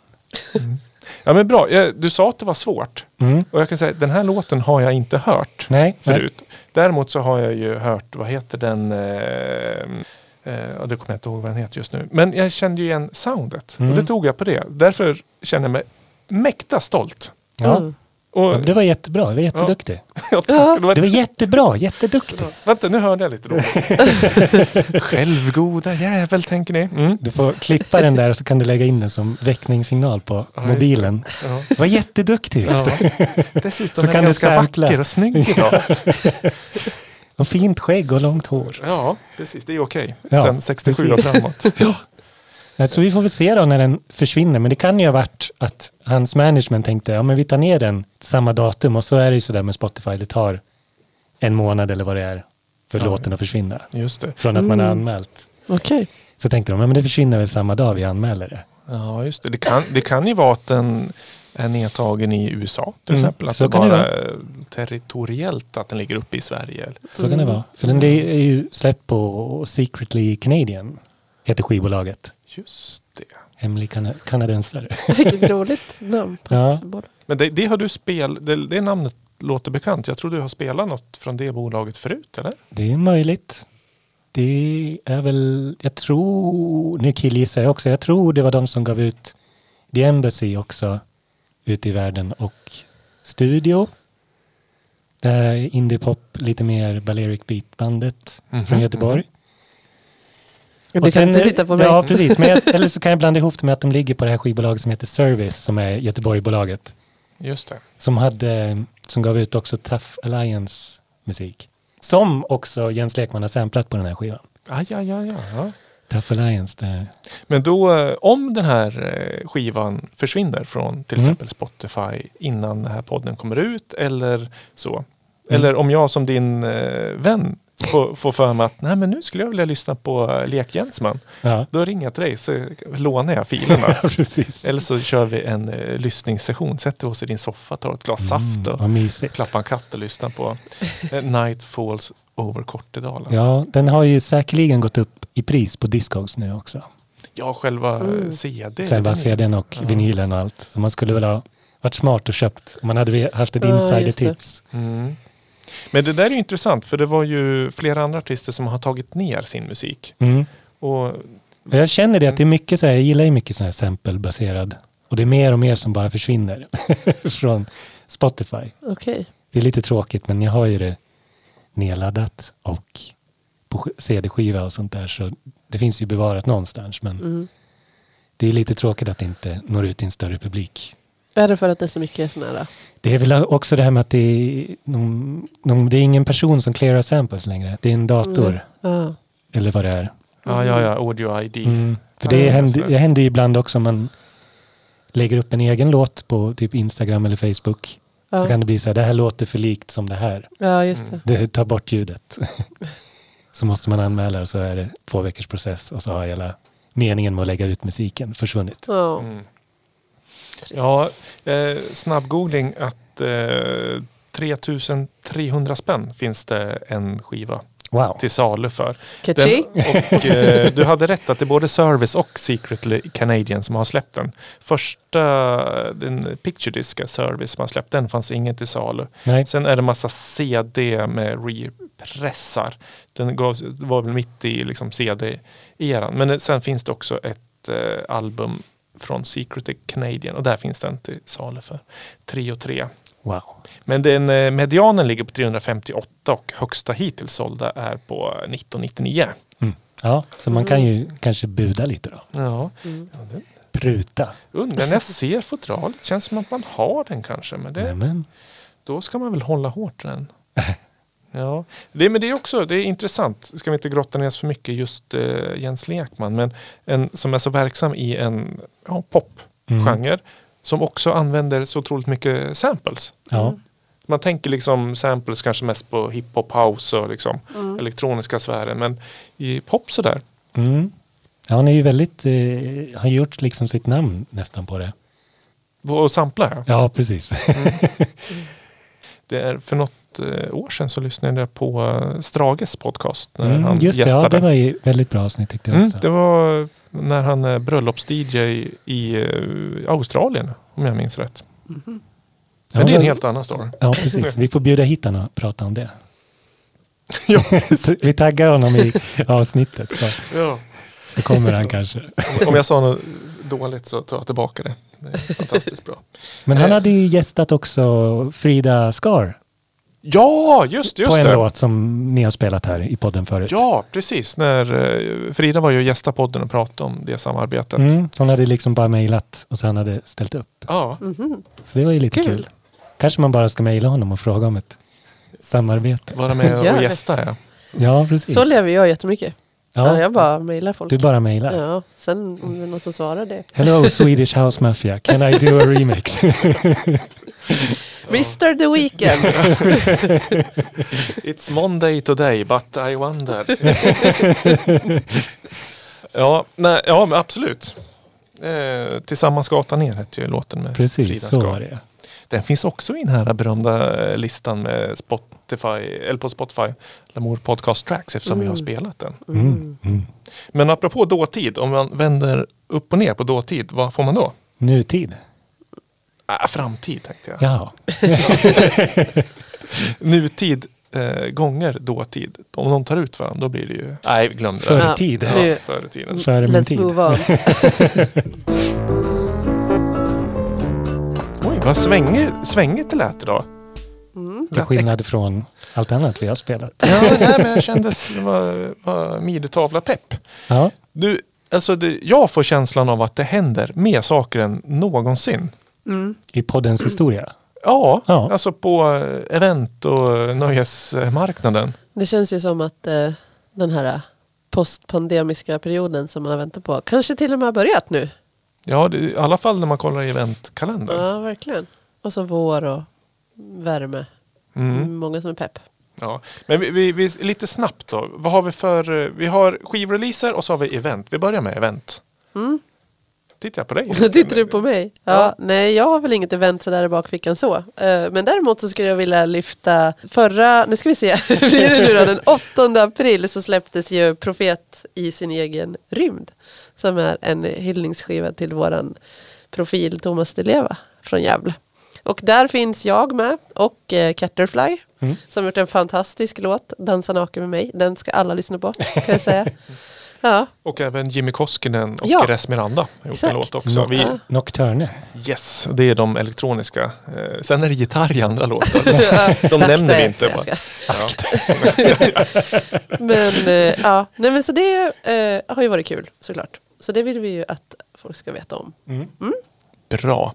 Ja men bra, du sa att det var svårt. Mm. Och jag kan säga den här låten har jag inte hört Nej, nej. förut. Däremot så har jag ju hört, vad heter den? Eh, eh, det kommer jag inte ihåg vad den heter just nu. Men jag kände ju igen soundet. Mm. Och det tog jag på det. Därför känner jag mig mäkta stolt. Ja, Mm. Och, Ja, det var jättebra. Det var jätteduktig. [laughs] ja. Ja. Det var, Det var jättebra. Jätteduktig. [laughs] Vänta, nu hörde jag lite dåligt. [laughs] Självgoda jävel, tänker ni. Mm. Du får klippa den där och så kan du lägga in den som väckningssignal på Ja, mobilen. Ja. Det var jätteduktig. Ja. Dessutom Så är jag du ganska vacker och snygg idag. Och fint skägg och långt hår. Ja, precis. Det är okej. Ja, Sen 67 och precis. framåt. [laughs] Ja, Så vi får väl se då när den försvinner. Men det kan ju ha varit att hans management tänkte ja men vi tar ner den samma datum. Och så är det ju sådär med Spotify. Det tar en månad eller vad det är för Ja. låten att försvinna. Just det. Från att man har Mm. anmält. Okej. Så tänkte de, ja men det försvinner väl samma dag vi anmäler det. Ja, just det. Det kan, det kan ju vara att den är nedtagen i USA till Mm, exempel. Att så det kan det bara är territoriellt att den ligger uppe i Sverige. Så kan det vara. För den det är ju släppt på Secretly Canadian. Heter skivbolaget. Just det. Hemlig kana- kanadensare. [laughs] Vilket roligt namn på Ja. Men det, det har du spel, det, det namnet låter bekant. Jag tror du har spelat något från det bolaget förut, eller? Det är möjligt. Det är väl, jag tror, nu killgissar jag också, jag tror det var de som gav ut The Embassy också ute i världen och Studio. Det här indiepop, lite mer Balearic Beat-bandet Mhm, från Göteborg. Du Och kan sen- inte titta på mig. Ja, precis. Men jag, eller så kan jag blanda ihop det med att de ligger på det här skivbolaget som heter Service, som är Göteborgbolaget. Just det. Som, hade, som gav ut också Tough Alliance musik. Som också Jens Lekman har samplat på den här skivan. Aj, aj, aj, aj. Ja. Tough Alliance, det, Men då, eh, om den här eh, skivan försvinner från till Mm. exempel Spotify innan den här podden kommer ut eller så. Mm. Eller om jag som din eh, vän får, får för mig att Nej, men nu skulle jag vilja lyssna på Lek Jensman. ja. Då ringer jag till dig så lånar jag filerna. [laughs] eller så kör vi en eh, lyssningssession. Sätter oss i din soffa, tar ett glas saft Mm, och vad mysigt. klappar en katt och lyssnar på Night Falls over Kortedala. Ja, den har ju säkerligen gått upp i pris på Discogs nu också. Ja, själva eh, Mm. CD. Själva den är- CDn och Ja. vinylen och allt. Så man skulle väl ha varit smart och köpt om man hade haft ett Ja, insider-tips. Mm. Men det där är ju intressant för det var ju flera andra artister som har tagit ner sin musik. Mm. Och Jag känner det att det är mycket så här, jag gillar ju mycket sån här sample-baserad. Och det är mer och mer som bara försvinner [laughs] från Spotify. Okej. Det är lite tråkigt men jag har ju det nedladdat och på sk- CD-skiva och sånt där så det finns ju bevarat någonstans men Mm. det är lite tråkigt att det inte når ut till en större publik. Är det för att det är så mycket sådana här? Det är väl också det här med att det är, någon, någon, det är ingen person som clearar samples längre. Det är en dator Ja. eller vad det är. ja, ja, ja, Audio ID. Mm. För det ja, händer, det händer ju ibland också om man lägger upp en egen låt på typ Instagram eller Facebook. Så Ja. kan det bli så här, det här låter för likt som det här. ja, just Mm. det. Det tar bort ljudet. [laughs] så måste man anmäla och så är det två veckors process och så har hela meningen med att lägga ut musiken försvunnit. Ja. Mm. Ja, eh, snabbgoogling att eh, 3300 spänn finns det en skiva. Wow. till salu för. Den, och, eh, du hade rätt att det är både Service och Secretly Canadian som har släppt den. Första den Picture Disc Service som har släppt den fanns ingen till salu. Nej. Sen är det massa CD med repressar. Den gav, var väl mitt i liksom CD-eran. Men sen finns det också ett eh, album från Secretly Canadian och där finns den till salu för 3 och 3. Wow. Men den eh, medianen ligger på 358 och högsta hittills sålda är på 1999. Mm. Ja, så man kan ju kanske buda lite då. Ja, Mm. Pruta. undrar när jag ser fodralet. Känns som att man har den kanske. Men det, Nämen. då ska man väl hålla hårt den. [laughs] Ja, det, men det är också det är intressant. Ska vi inte grotta ner oss för mycket just eh, Jens Lekman. Men en som är så verksam i en ja, popgenre. Mm. Som också använder så otroligt mycket samples. Ja. Man tänker liksom samples kanske mest på hiphop, house och liksom Mm. elektroniska sfären. Men i pop sådär. Mm. Ja, han är ju väldigt, eh, har gjort liksom sitt namn nästan på det. Och sampla ja. Ja, precis. [laughs] Det är för något eh, år sedan så lyssnade jag på eh, Strages podcast. När Mm, han just det, gästade. ja, det var ju väldigt bra avsnitt tyckte jag Mm, också. det var när han är bröllops-DJ i, i eh, Australien. Om jag minns rätt. Ja, Men det är en helt annan story. Ja, precis. Vi får bjuda hit honom och prata om det. [laughs] Ja. [laughs] Vi taggar honom i avsnittet så, Ja. så kommer han kanske. Om jag sa något dåligt så tar jag tillbaka det. Det är fantastiskt bra. Men han Eh. hade ju gästat också Frida Skar Ja, just, på just en det. låt som ni har spelat här i podden förut. Ja, precis. När eh, Frida var ju och gästade podden och pratade om det samarbetet. Mm, hon hade liksom bara mejlat och sen hade ställt upp. Ja, Mhm. Så det var ju lite kul. Kul. Kanske man bara ska mejla honom och fråga om ett samarbete. vara med och gästa ja. Ja, precis. Så lever jag jättemycket. Ja. ja, jag bara mejlar folk. du bara mejlar. Ja, sen om det är någon som svarar det. Hello [laughs] Swedish House Mafia, can I do a remix? [laughs] Mr The Weeknd. [laughs] It's Monday today but I wonder. ja, nej, ja, men absolut. Eh, Tillsammans gatan ner hette ju låten med Precis, Frida så Skar. var det. Den finns också i den här berömda eh, listan med Spotify, eller på Spotify, Lamour Podcast Tracks eftersom vi har spelat den. Mm. Mm. Men apropå dåtid, om man vänder upp och ner på dåtid, vad får man då? Nutid. Äh, framtid tänkte jag. Jaha. [laughs] Nutid eh, gånger dåtid. Om de tar ut varandra då blir det ju... Nej, Förr det. i tid. Ja, förr i tiden. Före min Let's tid. move on. [laughs] Vad svängigt, svängigt det lät idag. Mm. Till skillnad från allt annat vi har spelat. Ja, nej, men jag kändes det var, var midetavla pepp. Ja, Du, alltså det, jag får känslan av att det händer mer saker än någonsin. Mm. i poddens historia. Ja, Ja. alltså på eh, event och nöjesmarknaden. Det känns ju som att eh, den här postpandemiska perioden som man har väntat på kanske till och med har börjat nu. Ja, det, i alla fall när man kollar i eventkalendern. Ja, verkligen. Och så vår och värme. Mm. Många som är pepp. Ja. Men vi, vi, vi, lite snabbt då. Vad har vi för... eh, Vi har skivreleaser och så har vi event. Vi börjar med event. Mm. Tittar jag på dig? [laughs] Tittar du på mig? Ja, Ja. Nej, jag har väl inget event sådär i bakfickan så. Eh, Men däremot så skulle jag vilja lyfta förra, nu ska vi se, [laughs] hur blir det nu då? Den 8 april så släpptes ju Profet i sin egen rymd. Som är en hyllningsskiva till våran profil Thomas Di Leva från Gävle. Och där finns jag med och eh, Catterfly Mm. som gjort en fantastisk låt, Dansa naken med mig. Den ska alla lyssna på kan jag säga. [laughs] Ja, Och även Jimmy Koskinen och Ja. Res Miranda har gjort Exakt. en låt också. Vi, Nocturne. yes, det är de elektroniska. Eh, sen är det gitarr i andra låtar. [laughs] De nämner vi inte. Bara. Ja. [laughs] Men eh, ja, nej men så det eh, har ju varit kul såklart. Så det vill vi ju att folk ska veta om. Bra.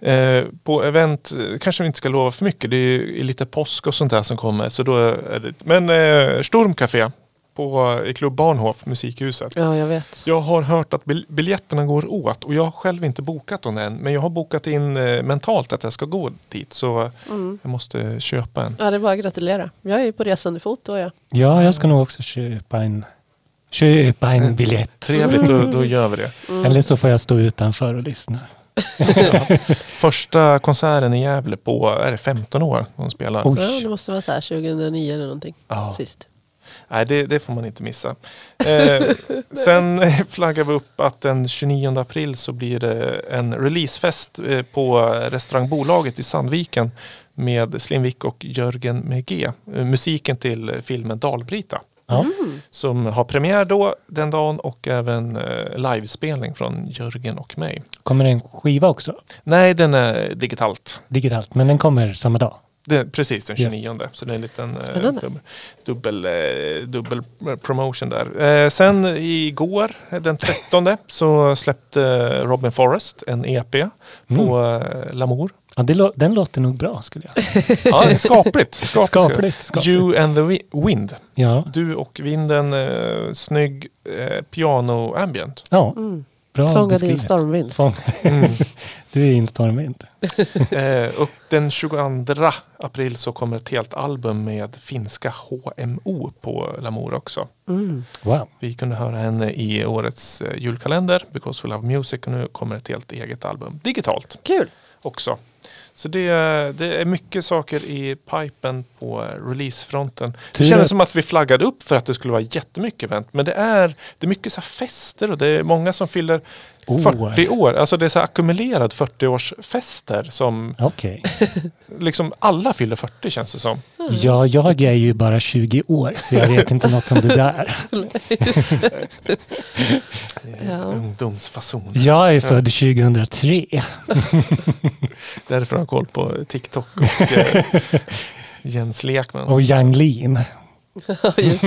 Eh, på event eh, kanske vi inte ska lova för mycket. Det är lite påsk och sånt där som kommer. Så då är det, men eh, Stormcafé på, i Klubb Barnhof, Musikhuset. Ja, jag vet. Jag har hört att bil- biljetterna går åt och jag har själv inte bokat dem än. Men jag har bokat in eh, mentalt att jag ska gå dit. Så Mm. jag måste köpa en. Ja, det är bara att gratulera. Jag är på resande fot då ja. Ja, jag ska nog också köpa en, köpa en biljett. Trevligt, då, då gör vi det. Mm. Eller så får jag stå utanför och lyssna. [laughs] Första konserten i Gävle på är det 15 år de spelar. Oj. ja. Det måste vara så här 2009 eller någonting. Ja. Sist. Nej, det, det får man inte missa. Eh, [laughs] sen flaggar vi upp att den 29 april så blir det en releasefest eh, på restaurangbolaget i Sandviken med Slim Vick och Jörgen med G. Eh, musiken till filmen Dalbrita. Ja. Som har premiär då den dagen och även eh, livespelning från Jörgen och mig. Kommer det en skiva också? Nej, den är digitalt. Digitalt, men den kommer samma dag. Det, precis, den Yes. 29. Så det är en liten eh, dubbel, dubbel, eh, dubbel promotion där. Eh, sen igår, eh, den 13, så släppte Robin Forrest en EP på eh, Lamour. Ja, det den låter nog bra skulle jag [laughs] Ja, det är skapligt. skapligt. Skapligt, skapligt. You and the wi- Wind. Ja, Du och vinden, eh, snygg eh, piano ambient. ja Mm. bra Fångad i en stormvind. Fång- Mm. [laughs] Du är i en stormvind. [laughs] Eh, och den 22 april så kommer ett helt album med finska HMO på Lamour också. Mm. Wow. Vi kunde höra henne i årets eh, julkalender, Because We Love Music, och nu kommer ett helt eget album. Digitalt Kul. också. Så det, är- det är mycket saker i pipen på releasefronten. Det kändes som att vi flaggade upp för att det skulle vara jättemycket event. Men det är, det är mycket så fester och det är många som fyller År. 40 år. Alltså det är så ackumulerad 40-årsfester som Okej. [laughs] liksom alla fyller 40 känns det som. Ja, jag är ju bara 20 år så jag vet inte något om det där. [laughs] Ja. Ungdomsfason. Jag är född 2003. [laughs] Därför har jag koll på TikTok och eh, Jens Lekman. Och Yang Lin. Just.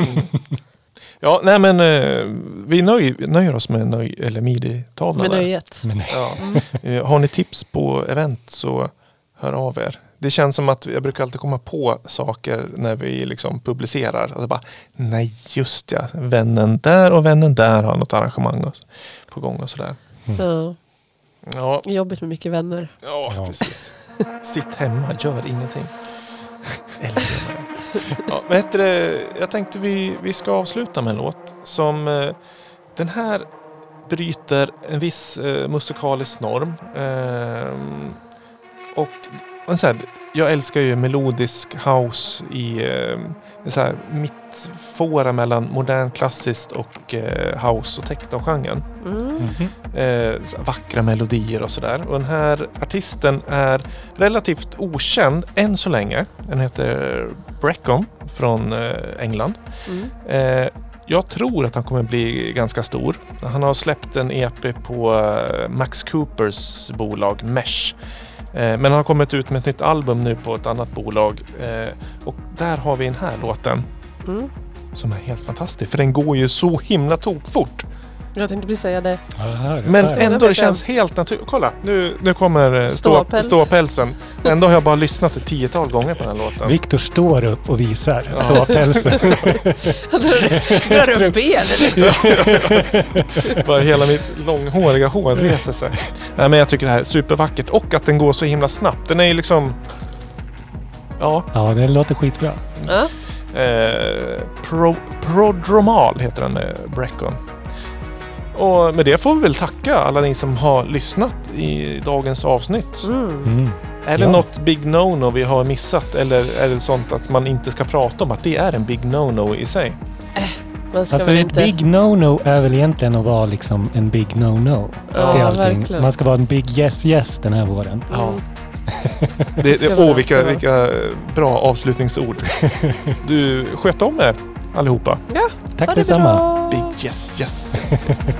Ja, nej men eh, vi nöj, nöjer oss med nöj, eller midi-tavlan. Med nöjet. Men, Ja. [laughs] Eh, Har ni tips på event så hör av er. Det känns som att jag brukar alltid komma på saker när vi liksom publicerar. Och så bara, nej just ja, vännen där och vännen där har något arrangemang och- på gång och sådär. Ja. Ja, Jobbigt med mycket vänner. ja, Ja. precis. Sitt hemma, gör ingenting. [laughs] Eller. Ja, vad heter det? Jag tänkte vi, vi ska avsluta med en låt som eh, den här bryter en viss eh, musikalisk norm. Ehm, och och så här, jag älskar ju melodisk house i eh, så här mittfåra mellan modern klassiskt och eh, house och techno-genren. Mm. Mhm. Eh, vackra melodier och sådär. Och den här artisten är relativt okänd än så länge. Den heter Breckham från eh, England. Mm. Eh, jag tror att han kommer bli ganska stor. Han har släppt en EP på eh, Max Coopers bolag Mesh. Eh, men han har kommit ut med ett nytt album nu på ett annat bolag. Eh, och där har vi den här låten Mm. som är helt fantastisk. För den går ju så himla tokfort. Jag tänkte precis säga det. Ja, hör, Men ändå, det känns helt naturligt. Kolla, nu, nu kommer eh, stå, Ståpäls. ståpälsen. Ändå har jag bara lyssnat ett tiotal gånger på den här låten. Viktor står upp och visar Ja. ståpälsen. Drar upp benen. Bara hela mitt långhåriga hår reser sig. Nej, men jag tycker det här är supervackert och att den går så himla snabbt. Den är ju liksom... Ja, Ja, det låter skitbra. Ja. Eh, pro, Prodromal heter den med Breckon. Och med det får vi väl tacka alla ni som har lyssnat i dagens avsnitt. Mm. Mm. Är det Ja. något big no-no vi har missat eller är det sånt att man inte ska prata om att det är en big no-no i sig? Man ska Alltså väl ett inte... big no-no är väl egentligen att vara liksom en big no-no Ja, allting. verkligen. Man ska vara en big yes-yes den här våren. Ja. [laughs] Det, det, åh, vilka, vilka bra avslutningsord. [laughs] Du, sköt om er allihopa. Ja, Tack det detsamma. bra. Big yes, yes, yes, yes.